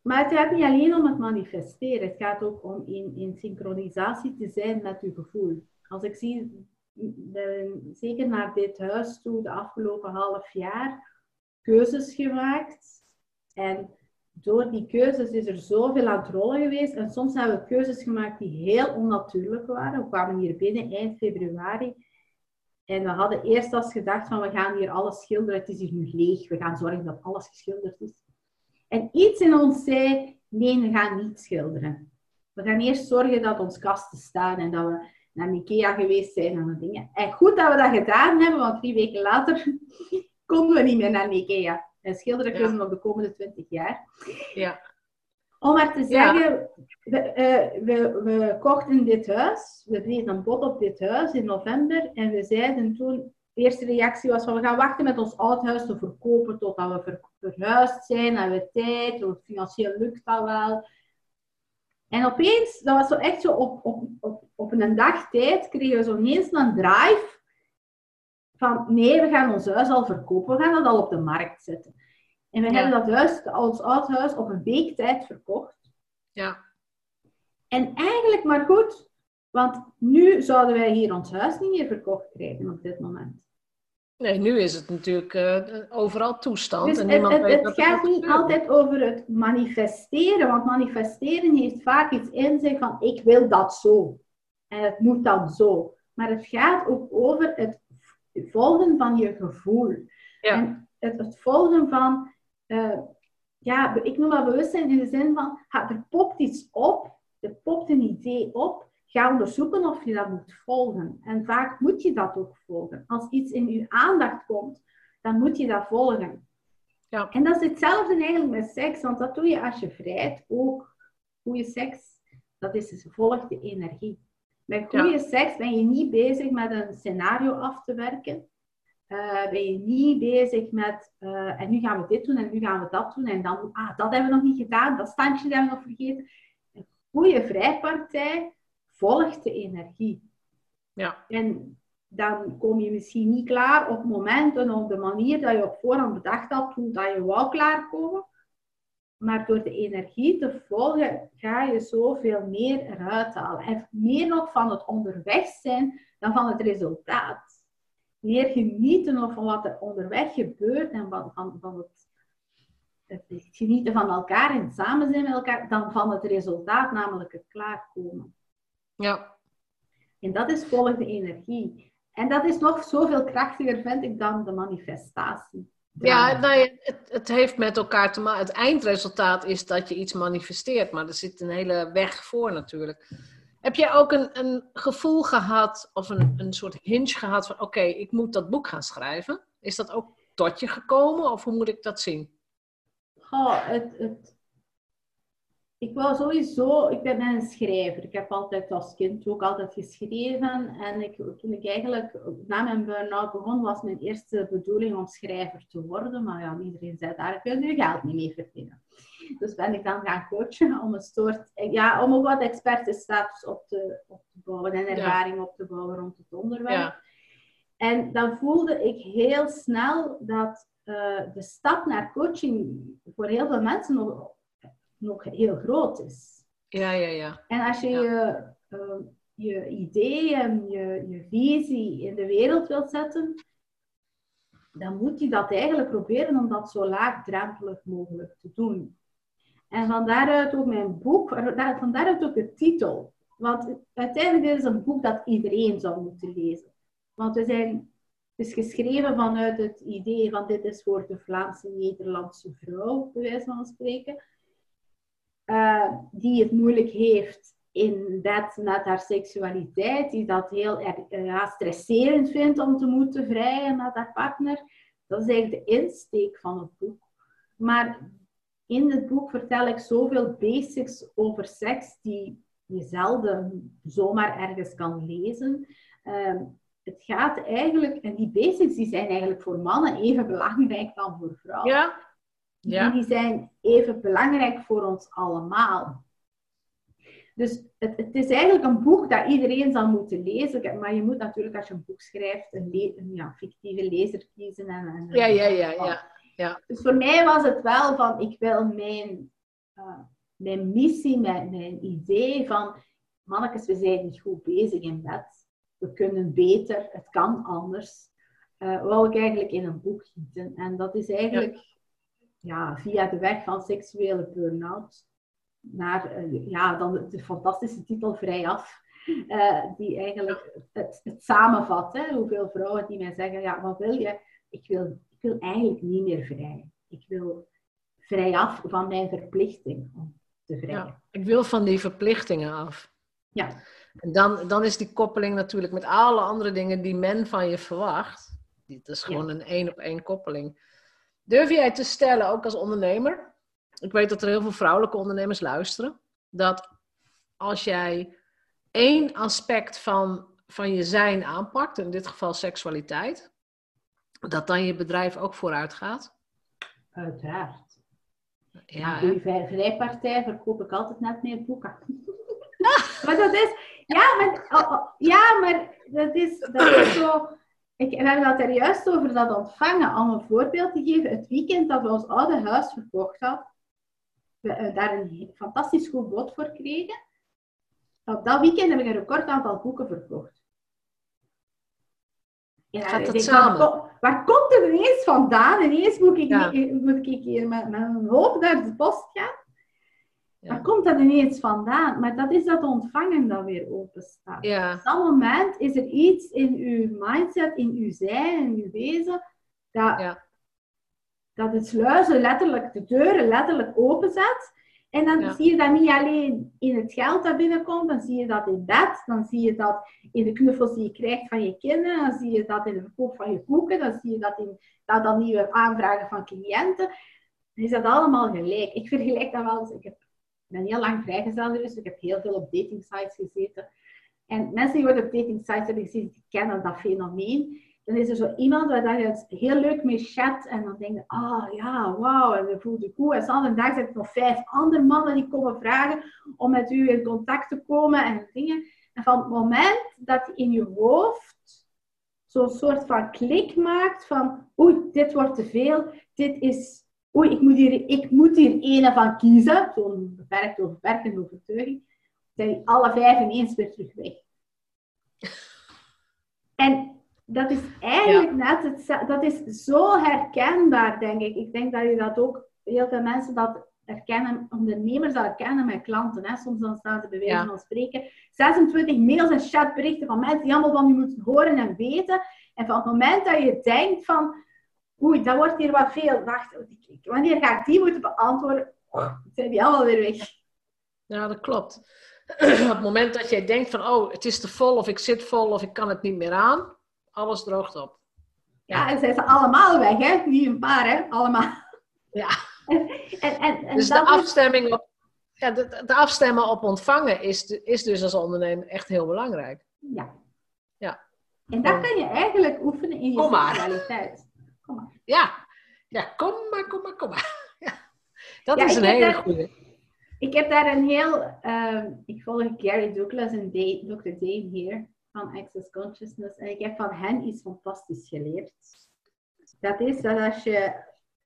Maar het gaat niet alleen om het manifesteren, het gaat ook om in, in synchronisatie te zijn met je gevoel. Als ik zie, de, zeker naar dit huis toe, de afgelopen half jaar, keuzes gemaakt. En door die keuzes is er zoveel aan het rollen geweest. En soms hebben we keuzes gemaakt die heel onnatuurlijk waren. We kwamen hier binnen eind februari. En we hadden eerst als gedacht van we gaan hier alles schilderen, het is hier nu leeg, we gaan zorgen dat alles geschilderd is. En iets in ons zei, nee, we gaan niet schilderen. We gaan eerst zorgen dat ons kasten staan en dat we naar Ikea geweest zijn en dat dingen. En goed dat we dat gedaan hebben, want drie weken later *laughs* konden we niet meer naar Ikea. En schilderen kunnen we nog de komende twintig jaar. Ja. Om maar te zeggen, we, uh, we, we, kochten dit huis, we deden een bod op dit huis in november en we zeiden toen, de eerste reactie was van we gaan wachten met ons oud huis te verkopen totdat we verhuisd zijn, hebben we tijd, want financieel lukt dat wel. En opeens, dat was zo echt zo op, op, op, op een dag tijd, kregen we zo ineens een drive van nee, we gaan ons huis al verkopen, we gaan het al op de markt zetten. En we hebben dat huis, ons oud huis, op een week tijd verkocht. Ja. En eigenlijk maar goed, want nu zouden wij hier ons huis niet meer verkocht krijgen op dit moment. Nee, nu is het natuurlijk uh, overal toestand. Dus en het, het, het gaat niet altijd over het manifesteren, want manifesteren heeft vaak iets in zich van ik wil dat zo. En het moet dan zo. Maar het gaat ook over het volgen van je gevoel. Ja. En het, het volgen van uh, ja, ik noem dat bewustzijn in de zin van, er popt iets op, er popt een idee op, ga onderzoeken of je dat moet volgen. En vaak moet je dat ook volgen. Als iets in je aandacht komt, dan moet je dat volgen. Ja. En dat is hetzelfde eigenlijk met seks, want dat doe je als je vrijt ook. Goede seks, dat is dus volgt de energie. Met goede seks ben je niet bezig met een scenario af te werken. Uh, ben je niet bezig met, uh, en nu gaan we dit doen en nu gaan we dat doen en dan, ah, dat hebben we nog niet gedaan, dat standje hebben we nog vergeten. Een goede vrijpartij volgt de energie. Ja. En dan kom je misschien niet klaar op momenten op de manier dat je op voorhand bedacht had hoe dat je wou klaarkomen. Maar door de energie te volgen ga je zoveel meer eruit halen. En meer nog van het onderweg zijn dan van het resultaat meer genieten van wat er onderweg gebeurt en van, van, van het het genieten van elkaar en samen zijn met elkaar, dan van het resultaat, namelijk het klaarkomen. Ja. En dat is volgende energie. En dat is nog zoveel krachtiger, vind ik, dan de manifestatie. Ja, nou het, het, heeft met elkaar te maken. Het eindresultaat is dat je iets manifesteert, maar er zit een hele weg voor natuurlijk. Heb jij ook een, een gevoel gehad of een, een soort hinge gehad van: oké, ik moet dat boek gaan schrijven? Is dat ook tot je gekomen of hoe moet ik dat zien? Oh, het, het, ik wou sowieso, ik ben een schrijver. Ik heb altijd als kind ook altijd geschreven. En ik, toen ik eigenlijk na mijn burn-out begon, was mijn eerste bedoeling om schrijver te worden. Maar ja, iedereen zei, daar kun je geld niet mee verdienen. Dus ben ik dan gaan coachen om een soort, ja, om ook wat expertenstatus op te, op te bouwen en ervaring op te bouwen rond het onderwerp. Ja. En dan voelde ik heel snel dat uh, de stap naar coaching voor heel veel mensen nog nog heel groot is. Ja, ja, ja. En als je je, uh, je ideeën, je, je visie in de wereld wilt zetten, dan moet je dat eigenlijk proberen om dat zo laagdrempelig mogelijk te doen. En van daaruit ook mijn boek, van daaruit ook de titel. Want uiteindelijk is het een boek dat iedereen zou moeten lezen. Want we zijn, het is geschreven vanuit het idee van dit is voor de Vlaamse Nederlandse vrouw, bij wijze van spreken. Eh, die het moeilijk heeft in dat met haar seksualiteit, die dat heel uh, ja, stresserend vindt om te moeten vrijen met haar partner. Dat is eigenlijk de insteek van het boek. Maar in het boek vertel ik zoveel basics over seks die je zelden zomaar ergens kan lezen. Ehm, het gaat eigenlijk, en die basics die zijn eigenlijk voor mannen even belangrijk dan voor vrouwen. Ja, ja. die zijn even belangrijk voor ons allemaal. Dus het, het, is eigenlijk een boek dat iedereen zal moeten lezen. Maar je moet natuurlijk als je een boek schrijft, een, een ja, fictieve lezer kiezen. En, en, ja, ja, ja, ja, ja. Dus voor mij was het wel van, ik wil mijn, uh, mijn missie, mijn, mijn idee van, mannetjes, we zijn niet goed bezig in bed. We kunnen beter, het kan anders. Uh, wou ik eigenlijk in een boek gieten. En dat is eigenlijk ja, via de weg van seksuele burn-out naar uh, ja, dan de, fantastische titel Vrijaf. Uh, die eigenlijk het, het samenvat. Hè? Hoeveel vrouwen die mij zeggen, ja, wat wil je? Ik wil, ik wil eigenlijk niet meer vrij. Ik wil vrijaf van mijn verplichting om te vrijen. Ja, ik wil van die verplichtingen af. Ja. En dan, dan is die koppeling natuurlijk met alle andere dingen die men van je verwacht. Dat is gewoon een één op één koppeling. Durf jij te stellen, ook als ondernemer, ik weet dat er heel veel vrouwelijke ondernemers luisteren, dat als jij één aspect van, van je zijn aanpakt, in dit geval seksualiteit, dat dan je bedrijf ook vooruit gaat? Uiteraard. Ja, je vrijpartij verkoop ik altijd net meer boeken. *laughs* maar dat is, ja, maar, oh, oh, ja, maar dat is, dat is zo ik, hebben dat er juist over dat ontvangen. Om een voorbeeld te geven, het weekend dat we ons oude huis verkocht hadden, we uh, daar een fantastisch goed bod voor kregen. Op dat weekend heb ik een record aantal boeken verkocht. Ja, Gaat dat samen? Waar, waar, komt het ineens vandaan? Ineens moet ik, ja. moet ik hier met, met een hoop naar de post gaan. Waar komt dat ineens vandaan? Maar dat is dat ontvangen dat weer open staat. Ja. Op dat moment is er iets in uw mindset, in uw zijn, in uw wezen, dat, ja. dat het sluizen letterlijk, de deuren letterlijk openzet. En dan zie je dat niet alleen in het geld dat binnenkomt, dan zie je dat in bed, dan zie je dat in de knuffels die je krijgt van je kinderen, dan zie je dat in de verkoop van je boeken, dan zie je dat in dat, dat nieuwe aanvragen van cliënten. Dan is dat allemaal gelijk. Ik vergelijk dat wel eens. Ik heb ben heel lang vrijgezel geweest. Ik heb heel veel op dating sites gezeten. En mensen die op dating sites hebben gezien, die kennen dat fenomeen. Dan is er zo iemand waar je heel leuk mee chat. En dan denk je, ah oh, ja, wauw. En dan voelt je goed. En dan dag zijn er nog vijf andere mannen die komen vragen om met u in contact te komen en dingen. En van het moment dat in je hoofd zo'n soort van klik maakt van, oei, dit wordt te veel. Dit is oei, ik moet hier, ik moet hier ene van kiezen, zo'n beperkte of beperkende overtuiging, zijn alle vijf ineens weer terug weg. En dat is eigenlijk net, het, dat is zo herkenbaar, denk ik. Ik denk dat je dat ook heel veel mensen dat herkennen, ondernemers dat herkennen met klanten. Hè. Soms dan staan ze bij wijze van spreken 26 mails en chatberichten van mensen die allemaal van je moeten horen en weten. En van het moment dat je denkt van, oei, dat wordt hier wat veel. Wacht, wanneer ga ik die moeten beantwoorden? Oh, zijn die allemaal weer weg. Ja, dat klopt. *clears throat* Op het moment dat jij denkt van, oh, het is te vol of ik zit vol of ik kan het niet meer aan, alles droogt op. Ja, en zijn ze allemaal weg, hè? Niet een paar, hè? Allemaal. Ja. *laughs* En, en, en dus de afstemming op, ja, de, de, afstemmen op ontvangen is, is dus als ondernemer echt heel belangrijk. Ja. Ja. En dat kan je eigenlijk oefenen in je maar. Ja. Ja, kom maar, kom maar, kom maar. *laughs* Ja. Dat is een hele goede. Ik heb daar een heel... Uh, ik volg Gary Douglas en Dave, Dr. Dave hier van Access Consciousness. En ik heb van hen iets fantastisch geleerd. Dat is dat als je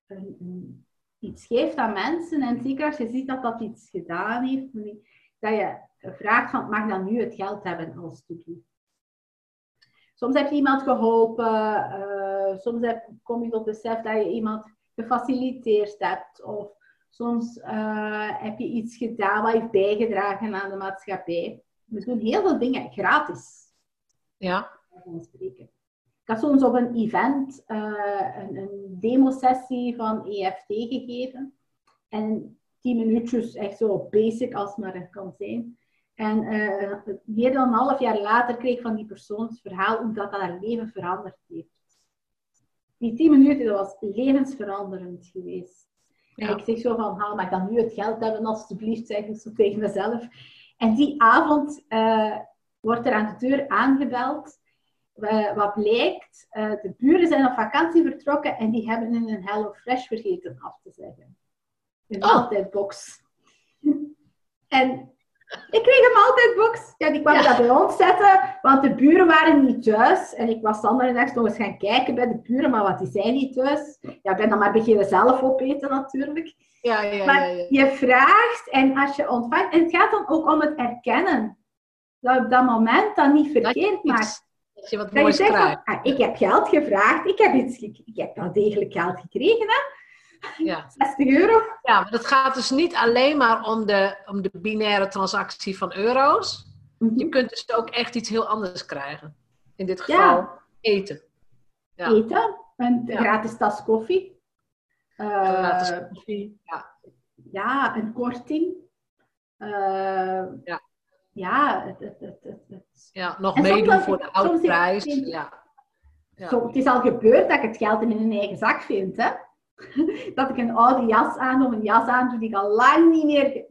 een, iets geeft aan mensen, en zeker als je ziet dat dat iets gedaan heeft, dat je vraagt van, mag dan nu het geld hebben als toedoen? Soms heb je iemand geholpen, uh, soms heb, kom je tot besef dat je iemand gefaciliteerd hebt, of soms uh, heb je iets gedaan wat heeft bijgedragen aan de maatschappij. We doen heel veel dingen gratis. Ja. Ik had soms op een event uh, een, een demo-sessie van EFT gegeven. En tien minuutjes, echt zo basic als maar kan zijn. En uh, meer dan een half jaar later kreeg ik van die persoon het verhaal hoe dat haar leven veranderd heeft. Die tien minuten, dat was levensveranderend geweest. En ik zeg zo van, haal, ik dan nu het geld hebben alstublieft, zeg ik zo tegen mezelf. En die avond uh, wordt er aan de deur aangebeld. Uh, wat blijkt, uh, de buren zijn op vakantie vertrokken en die hebben in een Hello Fresh vergeten af te zeggen. Een oh. maaltijdbox. *laughs* en ik kreeg een maaltijdbox. Ja, die kwam ja. dat bij ons zetten, want de buren waren niet thuis. En ik was dan nog eens gaan kijken bij de buren, maar wat die zijn niet thuis. Ja, ik ben dan maar beginnen zelf opeten natuurlijk. Ja, ja, maar ja, ja. je vraagt en als je ontvangt, en het gaat dan ook om het erkennen dat op dat moment dan niet verkeerd maakt. Dat je wat moois ah, ik heb geld gevraagd, ik heb, iets, ik, ik heb wel degelijk geld gekregen, hè. Ja. 60 euro. Ja, maar het gaat dus niet alleen maar om de, om de binaire transactie van euro's. Mhm. Je kunt dus ook echt iets heel anders krijgen. In dit geval eten. Ja. Eten, een gratis tas koffie. Uh, gratis koffie, ja. Ja, een korting. Uh, ja ja, het, het, het, ja, nog meedoen voor de oude prijs. Ja. ja. Zo, het is al gebeurd dat ik het geld in mijn eigen zak vind. Hè? *laughs* dat ik een oude jas aan of een jas aan doe die ik al lang niet meer.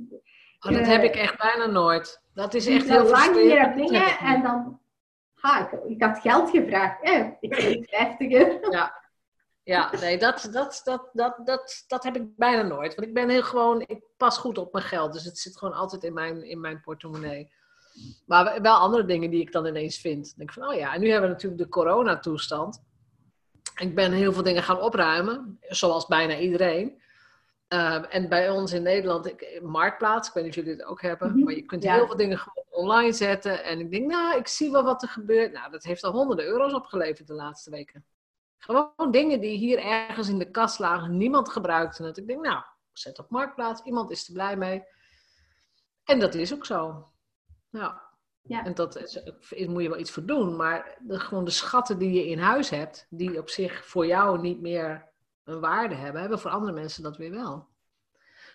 Oh, dat heb ik echt bijna nooit. Dat is echt heel lang niet meer dingen en dan. Ha, ik, ik had geld gevraagd. Eh, ik kreeg 50 euro. Ja. Ja, nee, dat, dat, dat, dat, dat, dat heb ik bijna nooit. Want ik ben heel gewoon, ik pas goed op mijn geld. Dus het zit gewoon altijd in mijn, in mijn portemonnee. Maar wel andere dingen die ik dan ineens vind. Dan denk ik van, oh ja, en nu hebben we natuurlijk de coronatoestand. Ik ben heel veel dingen gaan opruimen, zoals bijna iedereen. Ehm, en bij ons in Nederland, ik, Marktplaats, ik weet niet of jullie het ook hebben, mhm. maar je kunt heel veel dingen gewoon online zetten. En ik denk, nou, ik zie wel wat er gebeurt. Nou, dat heeft al honderden euro's opgeleverd de laatste weken. Gewoon dingen die hier ergens in de kast lagen, niemand gebruikte het. Ik denk, nou, zet op Marktplaats, iemand is er blij mee. En dat is ook zo. Ja. Ja. En dat is, moet je wel iets voor doen, maar de, gewoon de schatten die je in huis hebt, die op zich voor jou niet meer een waarde hebben, hebben voor andere mensen dat weer wel.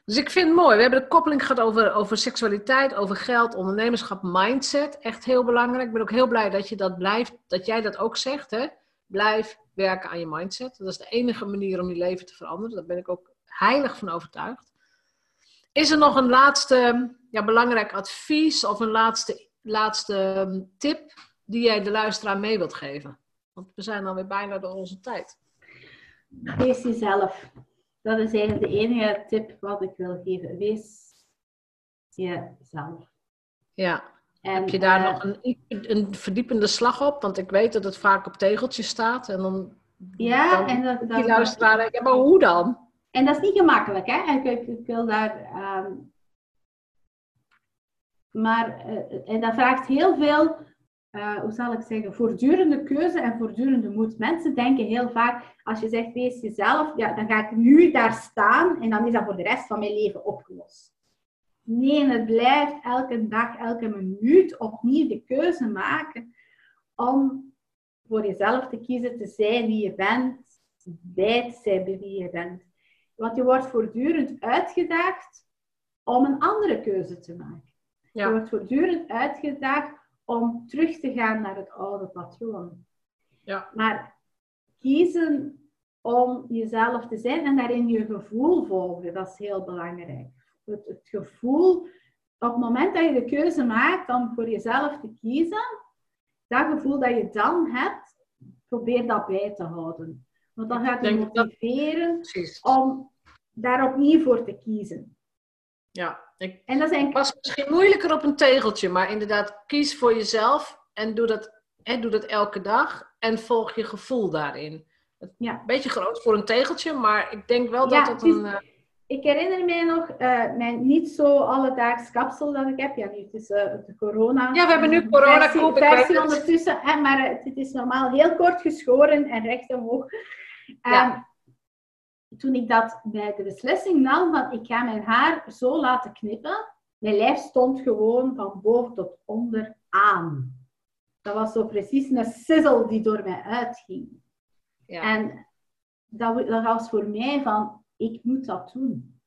Dus ik vind het mooi. We hebben de koppeling gehad over, over seksualiteit, over geld, ondernemerschap, mindset. Echt heel belangrijk. Ik ben ook heel blij dat je dat blijft, dat jij dat ook zegt. Hè? Blijf werken aan je mindset. Dat is de enige manier om je leven te veranderen. Daar ben ik ook heilig van overtuigd. Is er nog een laatste ja, belangrijk advies of een laatste, laatste ehm, tip die jij de luisteraar mee wilt geven? Want we zijn alweer bijna door onze tijd. Wees jezelf. Dat is eigenlijk de enige tip wat ik wil geven. Wees jezelf. Ja, heb je daar nog een, een, verdiepende slag op? Want ik weet dat het vaak op tegeltjes staat. En dan, ja, dan en dat, dat, die luisteraar, ja, maar hoe dan? En dat is niet gemakkelijk, hè? Ik, ik wil daar... Um, maar, uh, en dat vraagt heel veel uh, hoe zal ik zeggen, voortdurende keuze en voortdurende moed. Mensen denken heel vaak, als je zegt wees jezelf, ja, dan ga ik nu daar staan en dan is dat voor de rest van mijn leven opgelost. Nee, het blijft elke dag, elke minuut opnieuw de keuze maken om voor jezelf te kiezen, te zijn wie je bent, bij te zijn bij wie je bent. Want je wordt voortdurend uitgedaagd om een andere keuze te maken. Je wordt voortdurend uitgedaagd om terug te gaan naar het oude patroon. Ja. Maar kiezen om jezelf te zijn en daarin je gevoel volgen, dat is heel belangrijk. Het, het gevoel, op het moment dat je de keuze maakt om voor jezelf te kiezen, dat gevoel dat je dan hebt, probeer dat bij te houden. Want dan gaat je motiveren om daar opnieuw voor te kiezen. Ja, ik en dat was misschien moeilijker op een tegeltje, maar inderdaad, kies voor jezelf en doe dat, hè, doe dat elke dag en volg je gevoel daarin. Ja. Een beetje groot voor een tegeltje, maar ik denk wel dat het een... Uh... Ik herinner mij nog uh, mijn niet zo alledaags kapsel dat ik heb. Ja, nu, het is uh, de corona. Ja, we hebben nu corona versie ondertussen, hè, maar het is normaal heel kort geschoren en recht omhoog. Ja toen ik dat bij de beslissing nam van ik ga mijn haar zo laten knippen, mijn lijf stond gewoon van boven tot onder aan. Dat was zo precies een sizzle die door mij uitging. Ja. En dat, dat, was voor mij van, ik moet dat doen.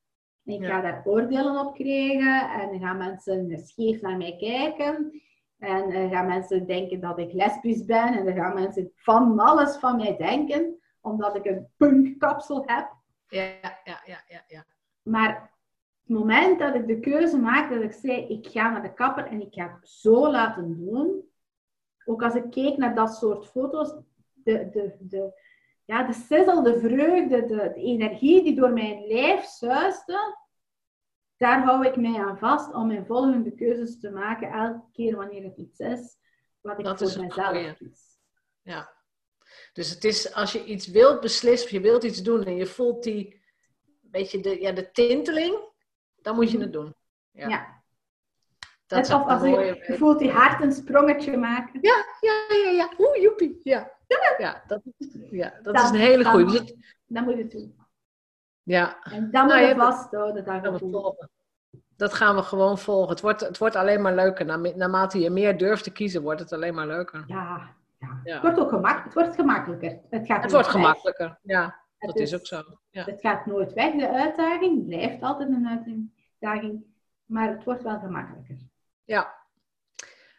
ik ga daar oordelen op krijgen en dan gaan mensen scheef naar mij kijken. En dan gaan mensen denken dat ik lesbisch ben en dan gaan mensen van alles van mij denken, omdat ik een punkkapsel heb. Ja, ja, ja, ja, ja. Maar het moment dat ik de keuze maakte, dat ik zei, ik ga naar de kapper en ik ga het zo laten doen. Ook als ik keek naar dat soort foto's, de, de, de, ja, de sizzle, de vreugde, de, de energie die door mijn lijf zuiste, daar hou ik mij aan vast om mijn volgende keuzes te maken, elke keer wanneer het iets is wat ik dat voor mezelf kies. Ja. Dus het is als je iets wilt beslissen, of je wilt iets doen en je voelt die beetje de, ja, de tinteling, dan moet je mhm. het doen. Ja. ja. Dat is of als je, je, voelt die hart een sprongetje maken. Ja, ja, ja, ja. Oeh, joepie. Ja, ja dat, ja, dat is een hele goede. Dus dan moet je het doen. Ja. En dan nou, moet je vasthouden. Dat, dat gaan we gewoon volgen. Het wordt, het wordt alleen maar leuker. Naarmate je meer durft te kiezen, wordt het alleen maar leuker. Ja, ja. Het wordt ook gemak, het wordt gemakkelijker. Het, gaat het wordt gemakkelijker, ja. dat is, ook zo. Ja. Het gaat nooit weg, de uitdaging blijft altijd een uitdaging, maar het wordt wel gemakkelijker. Ja.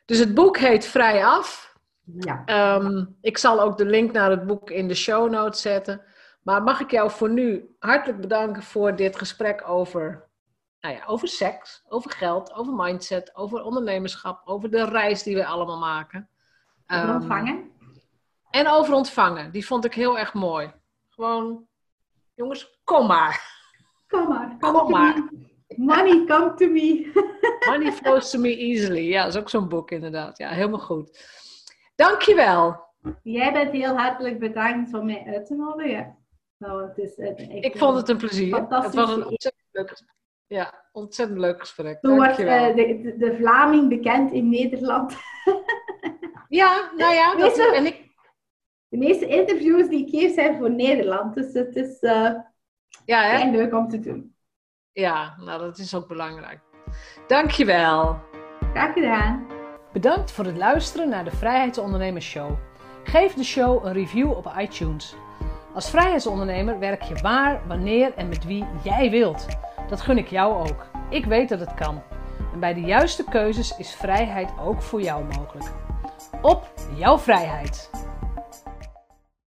Dus het boek heet Vrij Af. Ja. Ehm, ik zal ook de link naar het boek in de show notes zetten. Maar mag ik jou voor nu hartelijk bedanken voor dit gesprek over, nou ja, over seks, over geld, over mindset, over ondernemerschap, over de reis die we allemaal maken. Over ehm, ontvangen? En over ontvangen. Die vond ik heel erg mooi. Gewoon, jongens, kom maar. Kom maar. *laughs* Kom, maar. Money, come to me. *laughs* Money flows to me easily. Ja, dat is ook zo'n boek inderdaad. Ja, helemaal goed. Dankjewel. Jij bent heel hartelijk bedankt om mij uit te nodigen. Nou, het is, ik, ik vond het een plezier. Het was een ontzettend leuk Ja, ontzettend leuk gesprek. Toen wordt uh, de, de, de Vlaming bekend in Nederland. *laughs* Ja, nou ja, dat, en ik... De meeste interviews die ik geef zijn voor Nederland. Dus het is uh, ja, hè? leuk om te doen. Ja, nou dat is ook belangrijk. Dankjewel. Graag gedaan. Bedankt voor het luisteren naar de Vrijheidsondernemers Show. Geef de show een review op iTunes. Als vrijheidsondernemer werk je waar, wanneer en met wie jij wilt. Dat gun ik jou ook. Ik weet dat het kan. En bij de juiste keuzes is vrijheid ook voor jou mogelijk op jouw vrijheid.